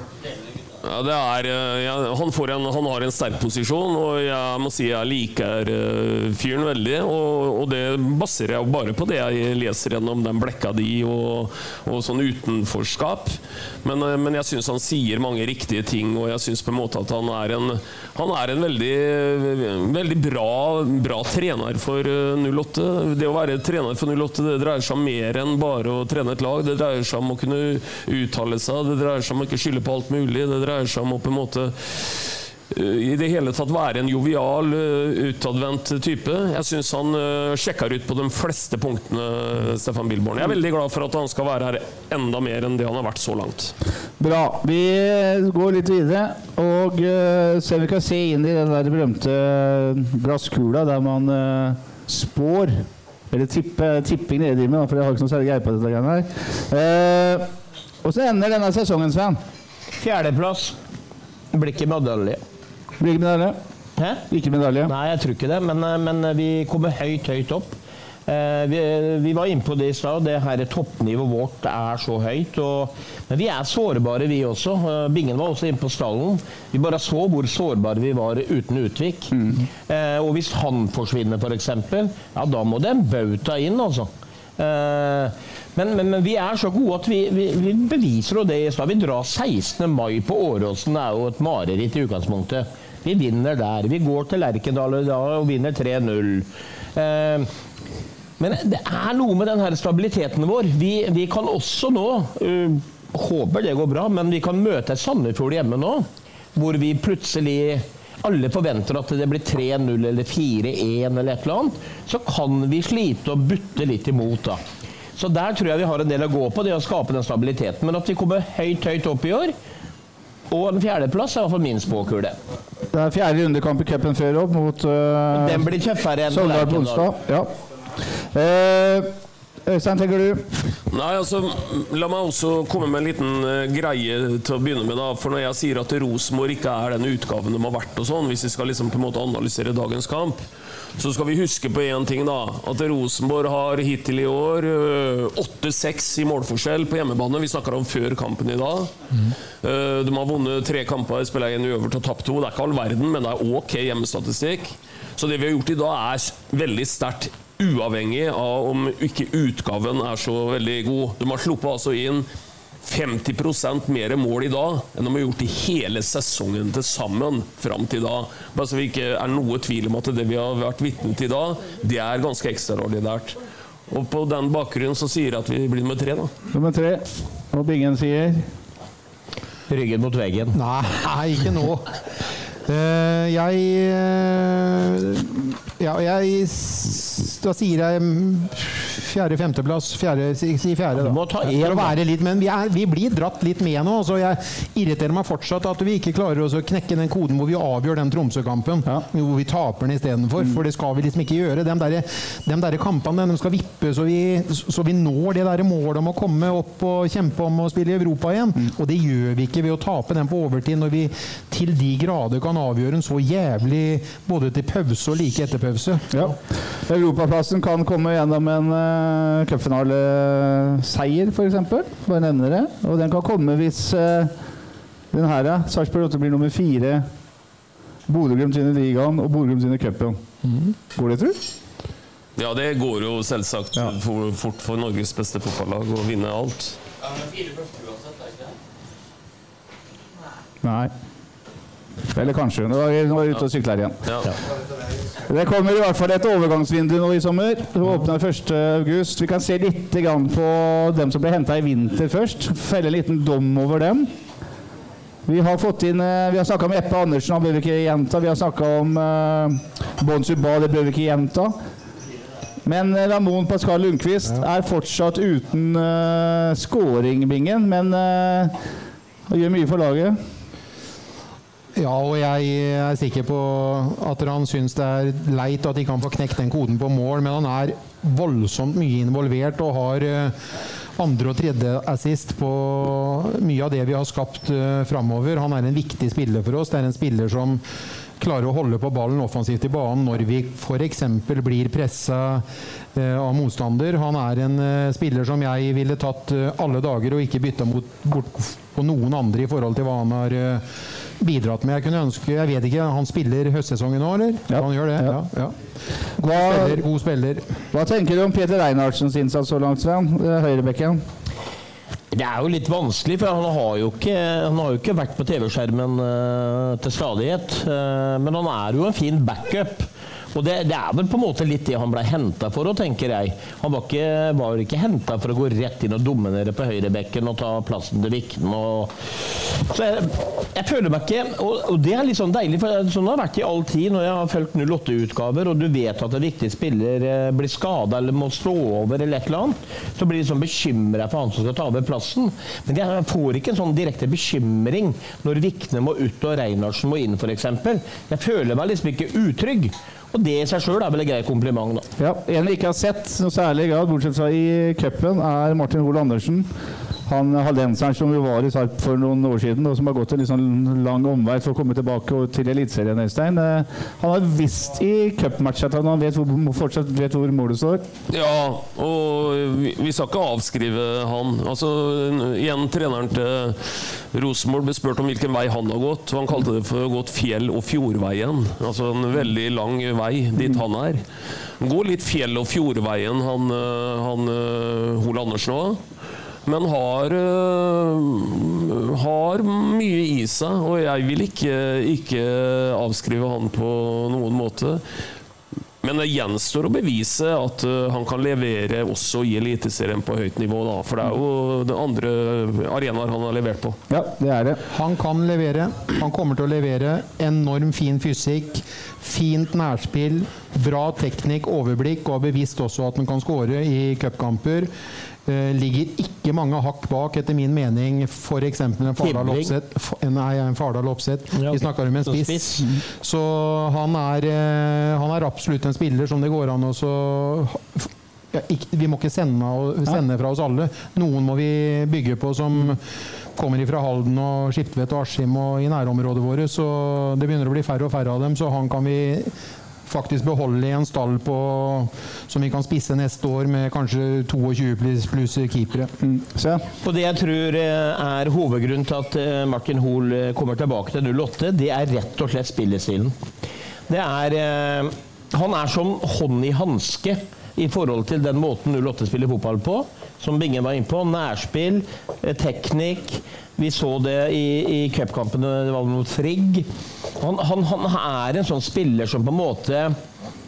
Ja, det er, eh, ja, han, en, han har en sterk posisjon, og jeg må si jeg liker eh, fyren veldig. Og, og det baserer jeg bare på det jeg leser gjennom den blekka di og, og sånn utenforskap. Men, eh, men jeg syns han sier mange riktige ting, og jeg syns på en måte at han er en, han er en veldig, veldig bra, bra trener for eh, 08. Det å være trener for 08 det dreier seg om mer enn bare å trene et lag. Det dreier seg om å kunne uttale seg, det dreier seg om å ikke skylde på alt mulig. Det dreier seg om å på en måte eh, i det hele tatt være en jovial, eh, utadvendt type. Jeg syns han eh, sjekker ut på de fleste punktene, Stefan Bilborn. Jeg er veldig glad for at han skal være her enda mer enn det han har vært så langt. Bra. Vi går litt videre og ser om vi kan se inn i den der berømte glasskula der man spår Eller tippe, tipping nede i med, for jeg har ikke noe særlig greie på dette her. Og så ender denne sesongen, Sven. Fjerdeplass. Blir ikke medalje. Blir ikke medalje? Hæ? Ikke medalje? Nei, jeg tror ikke det, men, eh, men vi kommer høyt, høyt opp. Eh, vi, vi var inne på det i stad. Det her toppnivået vårt er så høyt. Og, men vi er sårbare, vi også. Eh, Bingen var også inne på stallen. Vi bare så hvor sårbare vi var uten Utvik. Eh, og hvis han forsvinner, f.eks., ja, da må det en bauta inn, altså. Eh, men, men, men vi er så gode at vi, vi, vi beviser jo det i stad. Vi drar 16. mai på Åråsen. Det er jo et mareritt i utgangspunktet. Vi vinner der. Vi går til Lerkendal og vinner 3-0. Eh, men det er noe med den her stabiliteten vår. Vi, vi kan også nå øh, Håper det går bra, men vi kan møte Sandefjord hjemme nå. Hvor vi plutselig alle forventer at det blir 3-0 eller 4-1 eller et eller annet. Så kan vi slite og butte litt imot, da. Så der tror jeg vi har en del å gå på, det å skape den stabiliteten. Men at vi kommer høyt, høyt opp i år, og en fjerdeplass, er i hvert fall min spåkule. Det er fjerde rundekamp i cupen før jobb mot uh, Den blir tøffere enn Sogndal på onsdag. Ja. Eh, Øystein, tenker du? Nei, altså, La meg også komme med en liten uh, greie til å begynne med. da, for Når jeg sier at Rosenborg ikke er den utgaven de har vært, og sånn, hvis vi skal liksom på en måte analysere dagens kamp, så skal vi huske på én ting. da, At Rosenborg har hittil i år uh, 8-6 i målforskjell på hjemmebane. Vi snakker om før kampen i dag. Eh, De har vunnet tre kamper, spiller én uøvert og tapt to. Det er ikke all verden, men det er ok hjemmestatistikk. Så det vi har gjort i dag, er veldig sterkt uavhengig av om ikke utgaven er så veldig god. De har sluppet altså inn 50% mer mål i dag enn de har gjort i hele sesongen til sammen fram til da. Bare så vi ikke er noe tvil om at det vi har vært vitne til i dag, det er ganske ekstraordinært. Og på den bakgrunnen så sier jeg at vi blir nummer tre, da. Nummer tre. Og Bingen sier Ryggen mot veggen. Nei, ikke nå. Eh, jeg eh, Ja, jeg Da sier jeg mm, fjerde-femteplass. Fjerde, si, fjerde, da. Du må ta én, For å være litt, men vi, er, vi blir dratt litt med nå. Så jeg irriterer meg fortsatt at vi ikke klarer å knekke den koden hvor vi avgjør den Tromsø-kampen. Hvor vi taper den istedenfor. For det skal vi liksom ikke gjøre. De der, de der kampene de skal vippe så vi, så vi når det der målet om å komme opp og kjempe om å spille i Europa igjen. Og det gjør vi ikke ved å tape den på overtid, når vi til de grader kan avgjøre en så jævlig både til pause og like etter pause. Ja. Europaplassen kan komme gjennom en uh, cupfinaleseier, f.eks. Bare nevner det. Og den kan komme hvis uh, den her, ja, Sarpsborg 8 blir nummer fire. Bodø-Glimt vinner ligaen, og Bodø-Glimt vinner cupen. Går det, tru? Ja, det går jo selvsagt for, fort for Norges beste fotballag å vinne alt. Ja, men fire uansett, er vi nå er vi ute og sykler igjen. Ja. Det kommer i hvert fall et overgangsvindu nå i sommer. Det åpner 1. august. Vi kan se litt grann på dem som ble henta i vinter først. Felle en liten dom over dem. Vi har fått inn eh, Vi har snakka om Eppe Andersen, han bør vi ikke gjenta. Vi har snakka om uh, Bon Suba, det bør vi ikke gjenta. Men eh, Ramón Pascal Lundqvist er fortsatt uten uh, scoring-bingen, men uh, han gjør mye for laget. Ja, og jeg er sikker på at han syns det er leit at ikke han får knekt den koden på mål, men han er voldsomt mye involvert og har eh, andre og tredje assist på mye av det vi har skapt uh, framover. Han er en viktig spiller for oss. Det er en spiller som klarer å holde på ballen offensivt i banen når vi f.eks. blir pressa eh, av motstander. Han er en eh, spiller som jeg ville tatt eh, alle dager og ikke bytta mot, bort på noen andre i forhold til hva han har eh, bidratt med. Jeg kunne ønske, jeg vet ikke, Han spiller høstsesongen nå, eller? Ja. Han gjør det? Ja. Ja. ja. God Hva- spiller. God spiller. Hva tenker du om Peter Reinhardsens innsats så langt, Sven? Eh, Høyrebekken. Det er jo litt vanskelig, for han har jo ikke, han har jo ikke vært på TV-skjermen uh, til stadighet. Uh, men han er jo en fin backup. Og det, det er vel på en måte litt det han ble henta for òg, tenker jeg. Han var ikke, ikke henta for å gå rett inn og dominere på høyrebekken og ta plassen til Vikten. Og... Så jeg, jeg føler meg ikke og, og det er litt sånn deilig, for sånn har det vært i all tid når jeg har fulgt 08-utgaver, og du vet at en viktig spiller eh, blir skada eller må slå over eller et eller annet, så blir du sånn bekymra for han som skal ta over plassen. Men jeg får ikke en sånn direkte bekymring når Vikne må ut og Reinhardsen må inn, f.eks. Jeg føler meg liksom ikke utrygg. Og det i seg sjøl er vel en grei kompliment, da. Ja, En vi ikke har sett noe særlig grad, bortsett fra i cupen, er Martin Hoel Andersen. Han hallenseren som var i Sarp for noen år siden, og som har gått en sånn lang omvei for å komme tilbake til Eliteserien. Øystein. Eh, Han har visst i cupmatcha at han vet hvor, fortsatt vet hvor målet står. Ja, og vi, vi skal ikke avskrive han. Altså, igjen, treneren til Rosenborg ble spurt om hvilken vei han har gått. og Han kalte det for å gått fjell- og fjordveien. Altså en veldig lang vei dit han er. Han går litt fjell- og fjordveien, han, øh, han Hole Andersen òg. Men har, øh, har mye i seg. Og jeg vil ikke, ikke avskrive han på noen måte. Men det gjenstår å bevise at øh, han kan levere også i Eliteserien på høyt nivå. Da. For det er jo det andre arenaer han har levert på. Ja, det er det. Han kan levere. Han kommer til å levere. Enorm fin fysikk. Fint nærspill. Bra teknikk, overblikk, og har bevist også at han kan skåre i cupkamper. Eh, ligger ikke mange hakk bak, etter min mening, f.eks. en Fardal. Opseth. Nei, en Fardal Opseth. Vi snakker om en spiss. Så han er, eh, han er absolutt en spiller som det går an å så ja, ikke, Vi må ikke sende, sende fra oss alle. Noen må vi bygge på som kommer fra Halden og Skiptvet og Askim og i nærområdet vårt. Så det begynner å bli færre og færre av dem, så han kan vi faktisk beholde i en stall på, som vi kan spisse neste år med kanskje 22 pluss, pluss keepere. Se. Og det jeg tror eh, er hovedgrunnen til at eh, Martin Hoel eh, kommer tilbake til 08, det er rett og slett spillestilen. Det er Han er som hånd i hanske i forhold til den måten 08 spiller fotball på, som Bingen var inne på. Nærspill, teknikk. Vi så det i, i cupkampene det var mot Frigg. Han, han, han er en sånn spiller som på en måte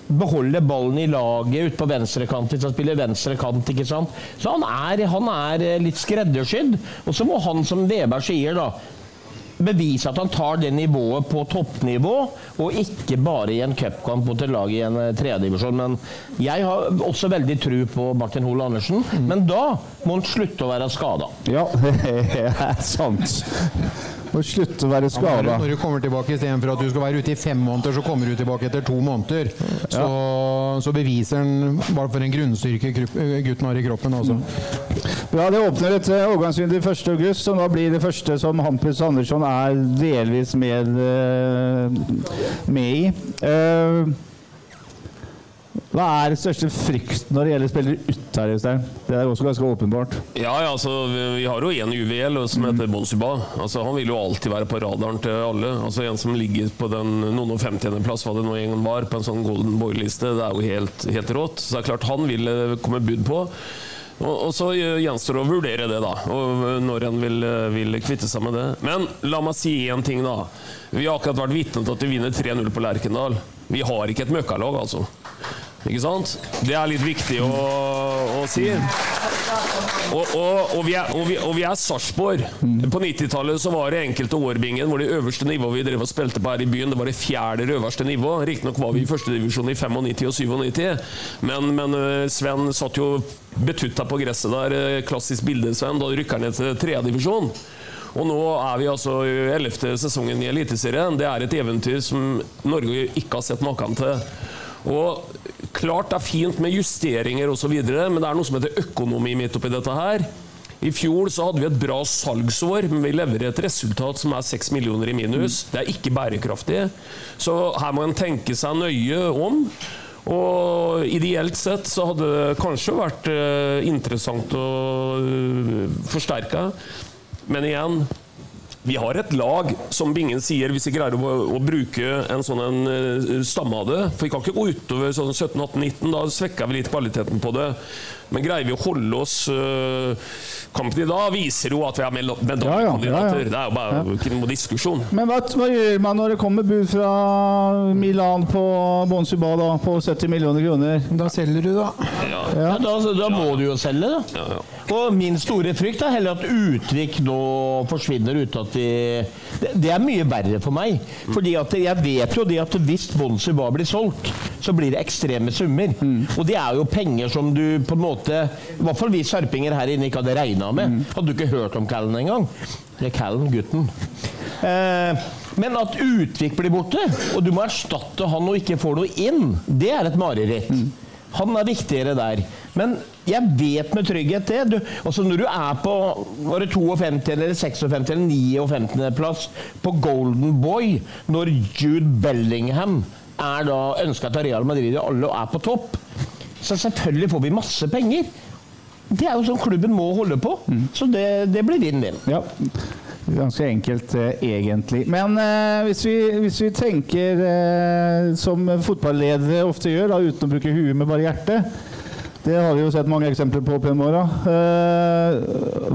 beholder ballen i laget ute på venstrekant hvis han spiller venstrekant. ikke sant? Så han er, han er litt skreddersydd. Og så må han, som Weber sier, da bevise at han tar det nivået på toppnivå, og ikke bare i en cupkamp mot et lag i en eh, tredjedivisjon. Men jeg har også veldig tro på Martin Hole Andersen. Men da må han slutte å være skada. Ja, det er sant. Må slutte å være Ja. Når du kommer tilbake istedenfor at du skal være ute i fem måneder, så kommer du tilbake etter to måneder. Så, så beviser han hva for en grunnstyrke gutten har i kroppen. også. Bra, det åpner et eh, overgangsvindu 1.8, som da blir det første som Hampus Andersson er delvis med, eh, med i. Eh, Hva er den største frykten når det gjelder spillere ut her, Øystein? Det er også ganske åpenbart. Ja, ja, altså, vi, har jo en UVL som heter Bonsuba. Altså, han vil jo alltid være på radaren til alle. Altså, en som ligger på den noen og femtiendeplass, hva det nå en gang var, på en sånn Golden Boy-liste, det er jo helt, helt rått. Så det er klart han vil eh, komme bud på. Og, så eh, gjenstår det å vurdere det, da. Og eh, når en vil, vil kvitte seg med det. Men la meg si én ting, da. Vi har akkurat vært vitne til at vi vinner 3-0 på Lerkendal. Vi har ikke et møkkalag, altså. Ikke sant? Det er litt viktig å, å si. Og, og, og, vi er, og, vi, og vi er Sarpsborg. På 90-tallet så var det enkelte årbingen hvor det øverste nivået vi drev og spilte på her i byen, det var det fjerde øverste nivå. Riktignok var vi i førstedivisjon i 95 og 97, men, men Sven satt jo betutta på gresset der, klassisk bilde, Sven, da rykker han ned til tredjedivisjon. Og nå er vi altså i ellevte sesongen i Eliteserien. Det er et eventyr som Norge ikke har sett maken til. Og klart det er fint med justeringer osv., men det er noe som heter økonomi midt oppi dette her. I fjor så hadde vi et bra salgsår, men vi leverer et resultat som er 6 millioner i minus. Det er ikke bærekraftig. Så her må en tenke seg nøye om. Og ideelt sett så hadde det kanskje vært eh, interessant å eh, forsterke. Men igjen, vi har et lag, som Bingen sier, hvis vi greier å, å bruke en sånn en eh, stamme av det. For vi kan ikke gå utover sånn 17-18-19, da svekker vi litt kvaliteten på det. Men greier vi å holde oss uh, Kampen i dag viser jo at vi er medaljekandidater. Ja, ja, ja, ja. Det er jo bare ikke noe diskusjon. Men hva, hva gjør man når det kommer bud fra Milan på Bonsuba da, på 70 millioner kroner? Da selger du, da. Ja. Ja, da, da må du jo selge, da. Og min store frykt er heller at Utvik nå forsvinner uten at vi det, det er mye verre for meg. Fordi at jeg vet jo det at hvis Bonsuba blir solgt, så blir det ekstreme summer. Og det er jo penger som du på en måte I hvert fall vi sarpinger her inne ikke hadde regna med. Hadde du ikke hørt om Callen engang? Det er Callen, gutten. Eh, men at Utvik blir borte, og du må erstatte han og ikke får noe inn, det er et mareritt. Han er viktigere der. Men jeg vet med trygghet det. Du, også når du er på var det 52 eller 56 eller 59 plass på Golden Boy, når Jude Bellingham er da ønska til Real Madrid og alle er på topp, så selvfølgelig får vi masse penger. Det er jo sånn klubben må holde på. Så det, det blir vinn-vinn. Ja, ganske enkelt eh, egentlig. Men eh, hvis, vi, hvis vi tenker eh, som fotballedere ofte gjør, da, uten å bruke huet, med bare hjertet Det har vi jo sett mange eksempler på opp gjennom åra. Eh,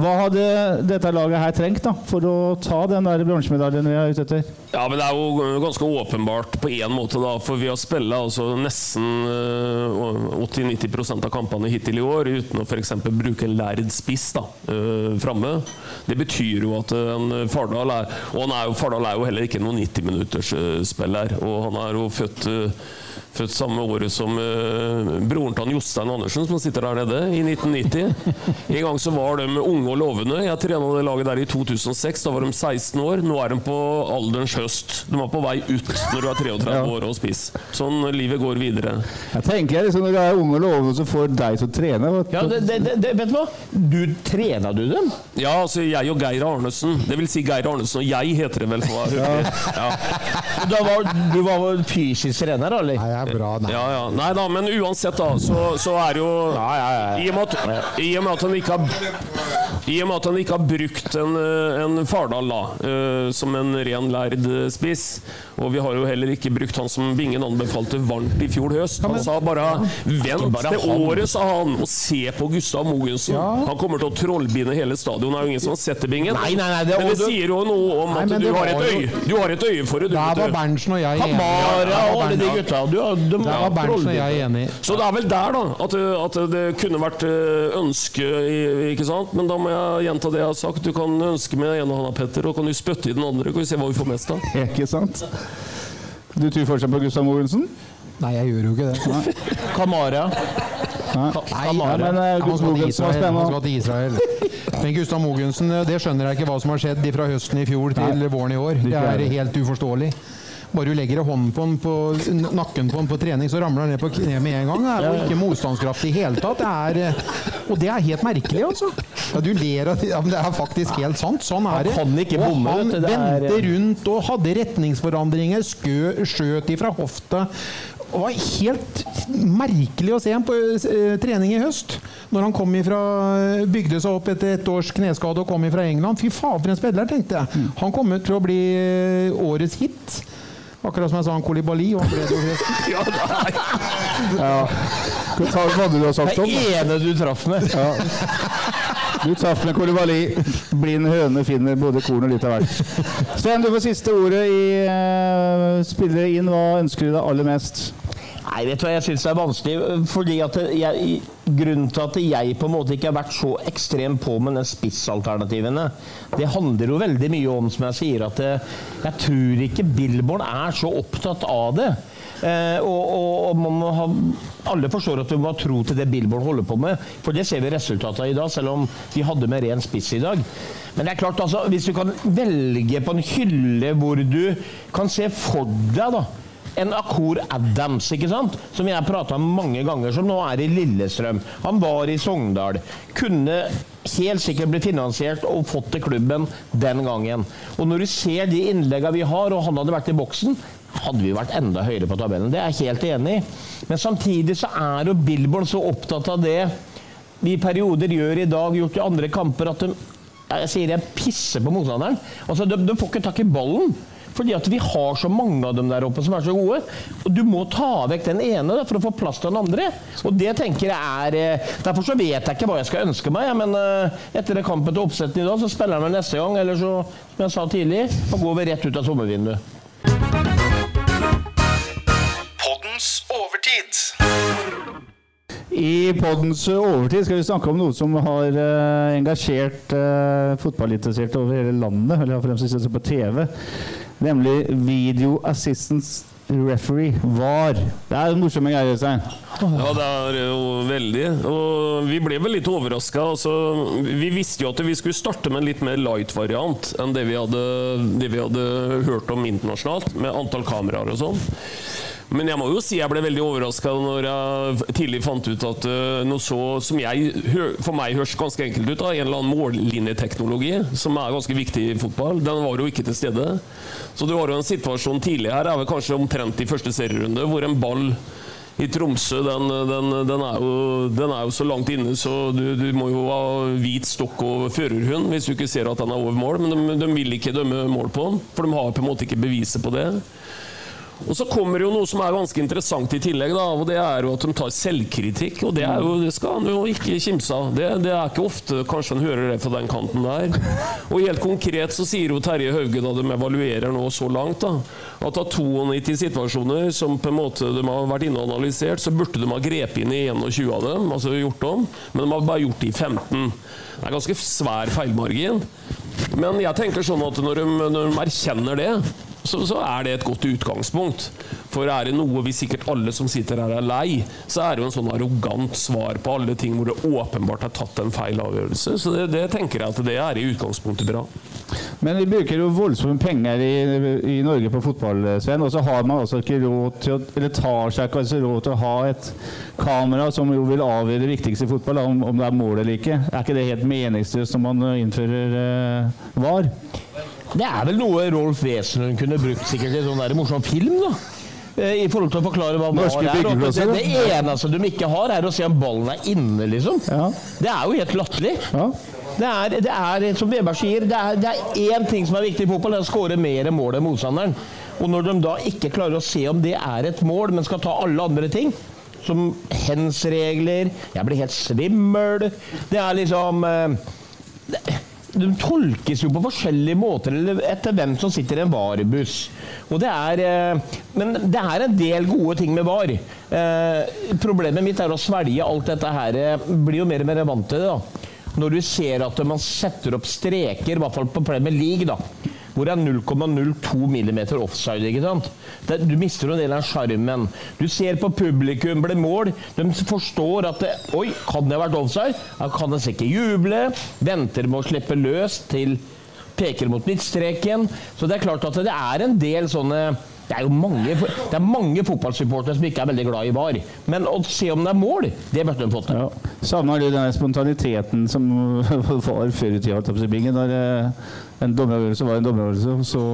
hva hadde dette laget her trengt da, for å ta den der bronsemedaljen vi er ute etter? Ja, men Det er jo ganske åpenbart på én måte, da. For vi har spilt altså, nesten eh, 80-90% av kampene hittil i år uten å f.eks. bruke en lærd spiss da, eh, framme. Det betyr jo at en Fardal er Og er jo, Fardal er jo heller ikke noen 90-minuttersspiller. Og han er jo født eh, Født samme året som uh, broren til Jostein Andersen, som sitter der nede, i 1990. En gang så var de unge og lovende. Jeg trena det laget der i 2006. Da var de 16 år. Nå er de på alderens høst. De er på vei ut når du er 33 Ja. år og spiser. Sånn livet går videre. Jeg tenker liksom Når du er ung og lovende, så får deg til å trene. Ja, det, det, det, vet du hva? Du Trena du dem? Ja, altså jeg og Geir Arnesen. Det vil si Geir Arnesen og jeg, heter det vel. Ja. Da var, du var fysisk trener, eller? Nei, er bra. Nei. Ja, ja. Nei da, men uansett, da, så, så er jo I og med at, i og med at han ikke har i og med at han ikke har brukt en, eh, en Fardal da, uh, som en ren lærd eh, spiss, og vi har jo heller ikke brukt han som Bingen anbefalte varmt i fjor høst. Han sa bare 'vent bare til året', sa han, og se på Gustav Mogensen. Han kommer til å trollbinde hele stadion. Det er jo ingen som har sett det, Bingen. Nei, nei, nei, det- men det du- sier jo noe om at du har, et øye, du har et øye for det. Der var. Berntsen og jeg enige. Ja, alle de gutta. Du, de, Der var Berntsen og jeg enige. Så det er vel der, da, at, at det kunne vært eh, ønske Ikke sant? Men da må jeg gjenta det jeg har sagt. Du kan ønske med den ene hånda, Petter, og kan du spytte i den andre. Kan vi se hva vi får mest av. Ikke sant? Du tror fortsatt på Gustav Mogensen? Nei, jeg gjør jo ikke det. Kamara. Nei, Kamara. men uh, Gustav Mogensen var spennende. Men Gustav Mogensen, det skjønner jeg ikke hva som har skjedd fra høsten i fjor til våren i år. Det er helt uforståelig. Bare du legger hånden på, den på nakken på den på trening, så ramler han ned på kne med en gang. Det er jo ikke motstandskraft i hele tatt. Det er, eh, og det er helt merkelig, altså. Ja, du ler av det, men det er faktisk helt sant. Sånn er det. Han kan ikke bomme, han vendte rundt og hadde retningsforandringer, skø, skjøt ifra hofta. Det var helt merkelig å se ham på eh, trening i høst. Når han kom ifra, bygde seg opp etter et års kneskade og kom fra England. Fy faen, for en spiller, tenkte jeg. Han kommer til å bli eh, årets hit. Akkurat som jeg sa om Kolibali, og han ble det jo forresten. Ja, nei. Ja. Hva hadde du sagt om Det om? ene du traff med. Ja. Du traff med Kolibali. Blind høne finner både korn og litt av hvert. Sven, du får siste ordet i uh, spillere inn. Hva ønsker du deg aller mest? Nei, vet du hva, jeg syns det er vanskelig. Fordi at jeg, Grunnen til at jeg på en måte ikke har vært så ekstrem på med de spissalternativene, det handler jo veldig mye om, som jeg sier, at det, jeg tror ikke Billborn er så opptatt av det. Eh, og, og, og ha, alle forstår at du må ha tro til det Billborn holder på med, for det ser vi resultatet av i dag, selv om de hadde med ren spiss i dag. Men det er klart, altså, hvis du kan velge på en hylle hvor du kan se for deg da, en Akor Adams, ikke sant? som jeg har prata om mange ganger, som nå er i Lillestrøm. Han var i Sogndal. Kunne helt sikkert blitt finansiert og fått til klubben den gangen. Og når du ser de innleggene vi har, og han hadde vært i boksen, hadde vi vært enda høyere på tabellen. Det er jeg helt enig i. Men samtidig så er jo Billborn så opptatt av det vi i perioder gjør i dag, gjort i andre kamper, at de jeg sier jeg pisser på motstanderen. Altså, de, de får ikke tak i ballen. Fordi at vi har så mange av dem der oppe som er så gode. Og du må ta vekk den ene da, for å få plass til den andre. Og det tenker jeg er eh, Derfor så vet jeg ikke hva jeg skal ønske meg. Men eh, etter det kampen til oppsetten i dag, så spiller jeg meg neste gang. Eller så, som jeg sa tidlig, så går vi rett ut av sommervinduet. Poddens overtid. I poddens overtid skal vi snakke om noe som har eh, engasjert uh, fotballinteresserte over hele landet, eller for dem som sitter på TV, nemlig Video Assistance Referee, VAR. Det er morsomme greier, Øystein. Ja, det er jo veldig. Og vi ble vel litt overraska. Altså, vi visste jo at vi skulle starte med en litt mer light-variant enn det vi, hadde, det vi hadde hørt om internasjonalt, med antall kameraer og sånn. Men jeg må jo si jeg ble veldig overraska når jeg tidlig fant ut at uh, noe så som jeg, for meg høres ganske enkelt ut, da, en eller annen mållinjeteknologi, som er ganske viktig i fotball, den var jo ikke til stede. Så du har jo en situasjon tidlig her, er vel kanskje omtrent i første serierunde, hvor en ball i Tromsø, den, den, den, er jo, den er jo så langt inne, så du, du må jo ha hvit stokk og førerhund hvis du ikke ser at den er over mål. Men de, de vil ikke dømme mål på den, for de har på en måte ikke beviset på det. Og så kommer jo noe som er ganske interessant i tillegg, da, og det er jo at de tar selvkritikk. Og det, jo, det skal han jo ikke kimse av. Det, det er ikke ofte kanskje han hører det fra den kanten der. Og helt konkret så sier jo Terje Hauge, da de evaluerer nå så langt, da, at av 92 situasjoner som på en måte de har vært inne og analysert, så burde de ha grepet inn i 21 av dem, altså gjort om, men de har bare gjort det i 15. Det er ganske svær feilmargin. Men jeg tenker sånn at når de, når de erkjenner det, så, så er det et godt utgangspunkt. For er det noe vi sikkert alle som sitter her er lei, så er det jo en sånn arrogant svar på alle ting hvor det åpenbart er tatt en feil avgjørelse. Så det, det tenker jeg at det er i utgangspunktet bra. Men vi bruker jo voldsomme penger i, i Norge på fotball, Sven. Og så har man altså ikke råd til å Eller tar seg ikke altså råd til å ha et kamera som jo vil avgjøre det viktigste i fotball, om, om det er mål eller ikke. Er ikke det helt meningsløst når man innfører uh, VAR? Det er vel noe Rolf Wesenlund kunne brukt sikkert i sånn der morsom film, da. Eh, I forhold til å forklare hva Norske VAR er. Det, det eneste de ikke har, er å se om ballen er inne, liksom. Ja. Det er jo helt latterlig. Ja. Det er, det er, som Weberg sier, det er, det er én ting som er viktig i fotball, det er å skåre mer mål enn motstanderen. Og når de da ikke klarer å se om det er et mål, men skal ta alle andre ting, som hens-regler Jeg blir helt svimmel. Det er liksom eh, det, de tolkes jo på forskjellige måter etter hvem som sitter i en varebuss. Og det er, eh, men det er en del gode ting med var. Eh, problemet mitt er å svelge alt dette her. Blir jo mer og mer vant til det. da. Når du ser at man setter opp streker, i hvert fall på Premier League, da, hvor det er 0,02 millimeter offside. ikke sant? Det, du mister en del av sjarmen. Du ser på publikum blir mål. De forstår at det, Oi, kan det ha vært offside? Da kan de ikke juble. Venter med å slippe løs til peker mot midtstreken. Så det er klart at det er en del sånne det er jo mange, det er mange fotballsupportere som ikke er veldig glad i VAR. Men å se om det er mål, det burde de fått til. Ja. Savner du den spontaniteten som var før i tida? Når eh, en dommeravgjørelse var en dommeravgjørelse, så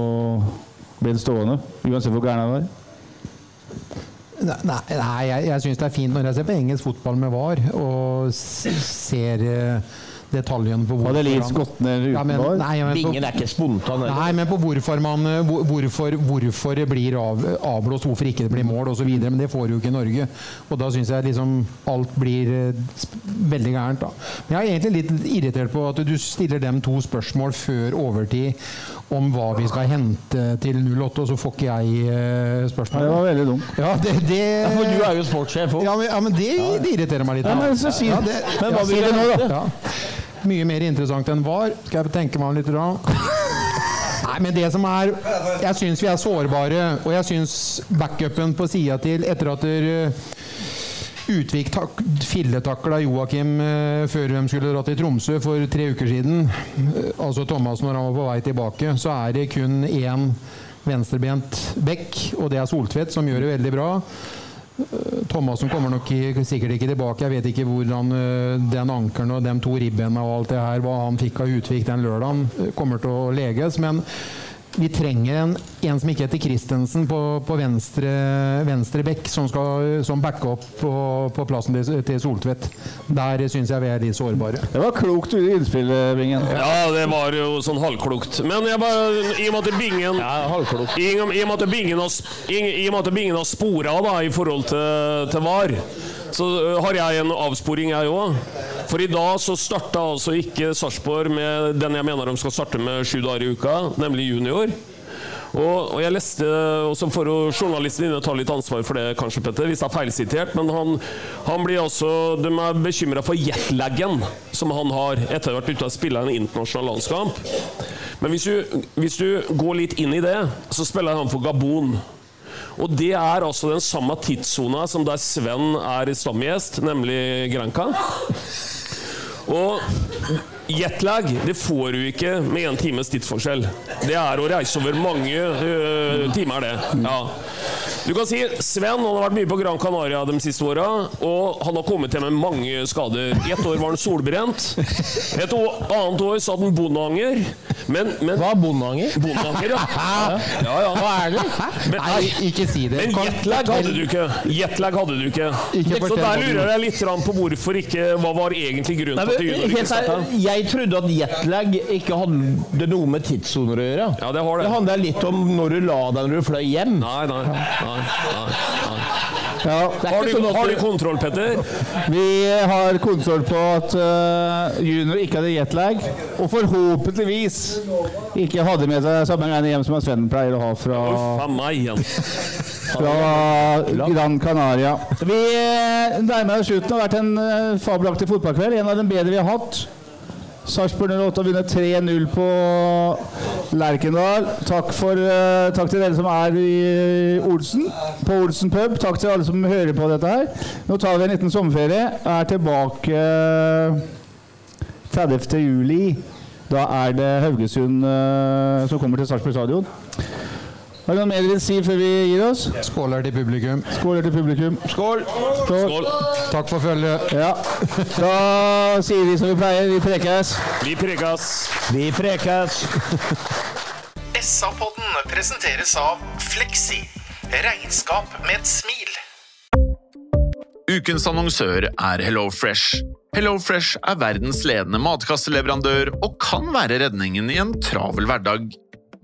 ble den stående. Uansett hvor gæren den var. Nei, nei, jeg, jeg syns det er fint når jeg ser på engelsk fotball med VAR og ser eh, detaljene på Hadde Leeds han- gått ned uten Ja, nei, men på- Bingen er ikke spontan. heller. Nei, men på hvorfor man eh, Hvorfor, hvorfor det blir av, avblåst, hvorfor ikke det blir mål osv. Men det får du jo ikke i Norge. Og da syns jeg liksom alt blir eh, veldig gærent, da. Men jeg er egentlig litt irritert på at du stiller dem to spørsmål før overtid om hva vi skal hente til 08, og så får ikke jeg eh, spørsmål. Det var veldig dumt. Ja, det, det Ja, for du er jo sportssjef òg. ja, men, ja, men det, det irriterer meg litt. Ja, men så si- Ja, det, Men hva ja, vil si du det nå, da? Mye mer interessant enn var. Skal jeg tenke meg om litt? Nei, men det som er Jeg syns vi er sårbare, og jeg syns backupen på sida til etter at der, eh, Utvik tak, filletakla Joakim eh, før de skulle dra til Tromsø for tre uker siden, eh, altså Thomas når han var på vei tilbake, så er det kun én venstrebent bekk, og det er Soltvedt, som gjør det veldig bra. Thomassen kommer nok sikkert ikke tilbake. Jeg vet ikke hvordan øh, den ankelen og de to ribbene og alt det her, hva han fikk av Utvik den lørdagen, øh, kommer til å leges. Men vi trenger en, en som ikke heter Christensen på, på venstre, venstre bekk, som, skal, som opp på, på plassen til, til Soltvedt. Der syns jeg vi er litt sårbare. Det var klokt innspill, Bingen. Ja, det var jo sånn halvklokt. Men jeg bare, i og med at bingen Ja, halvklok. I, og- I og med at bingen har, i, i spora da, i forhold til, til VAR, så har jeg en avsporing, jeg òg. For i dag så starta altså ikke Sarpsborg med den jeg mener de skal starte med sju dager i uka, nemlig junior. Og, og jeg leste, og så får jo journalisten inne ta litt ansvar for det, kanskje, Petter, hvis det er feilsitert, men han, han blir altså De er bekymra for jetlaggen som han har etter å ha vært ute og spille en internasjonal landskamp. Men hvis du, hvis du går litt inn i det, så spiller han for Gabon. Og det er altså den samme tidssona som der Sven er stamgjest, nemlig Granca. Og jetlag det får du ikke med én times tidsforskjell. Det er å reise over mange uh, timer, det. Ja. Du kan si Sven han har vært mye på Gran Canaria de siste åra, og han har kommet til med mange skader. Ett år var han solbrent. Et år, annet år satt han bondeanger. Men, men Hva er bondeanger? Bondeanger, ja. ja, ja. Hva er det? Men, Nei, ikke si det. men jetlag hadde du ikke. Jetlag hadde du ikke. Ikke så der lurer jeg litt på hvorfor ikke Hva var egentlig grunnen til at du gjorde ærlig, jeg trodde at jetlag ikke hadde noe med tidssoner å gjøre. Ja, det har det. Det handler litt om når du la deg når du fløy hjem. Nei, nei, nei, nei, nei. Ja, er Har, du, sånn har du kontroll, Petter? vi har kontroll på at uh, junior ikke hadde jetlag, og forhåpentligvis ikke hadde med seg samme greiene hjem som Sven pleier å ha fra, Faen meg igjen. fra Gran Canaria. Vi eh, nærmer oss slutten. Det har vært en eh, fabelaktig fotballkveld. En av de bedre vi har hatt. Sarpsborg 08 har vunnet 3-0 på Lerkendal. Takk, for, uh, takk til dere som er i Olsen, på Olsen pub. Takk til alle som hører på dette her. Nå tar vi en liten sommerferie. Er tilbake eh, 30. juli. Da er det Haugesund uh, som kommer til Sarpsborg stadion. Du noe mer dere vil si før vi gir oss? Skåler til publikum. Skål til publikum. Skål! Skål. Takk for følget. Ja. Da sier vi som vi pleier. Vi prekes. Vi prekes. Vi prekes. SA-podden presenteres av Fleksi. Regnskap med et smil. Ukens annonsør er HelloFresh. HelloFresh er verdens ledende matkasseleverandør og kan være redningen i en travel hverdag.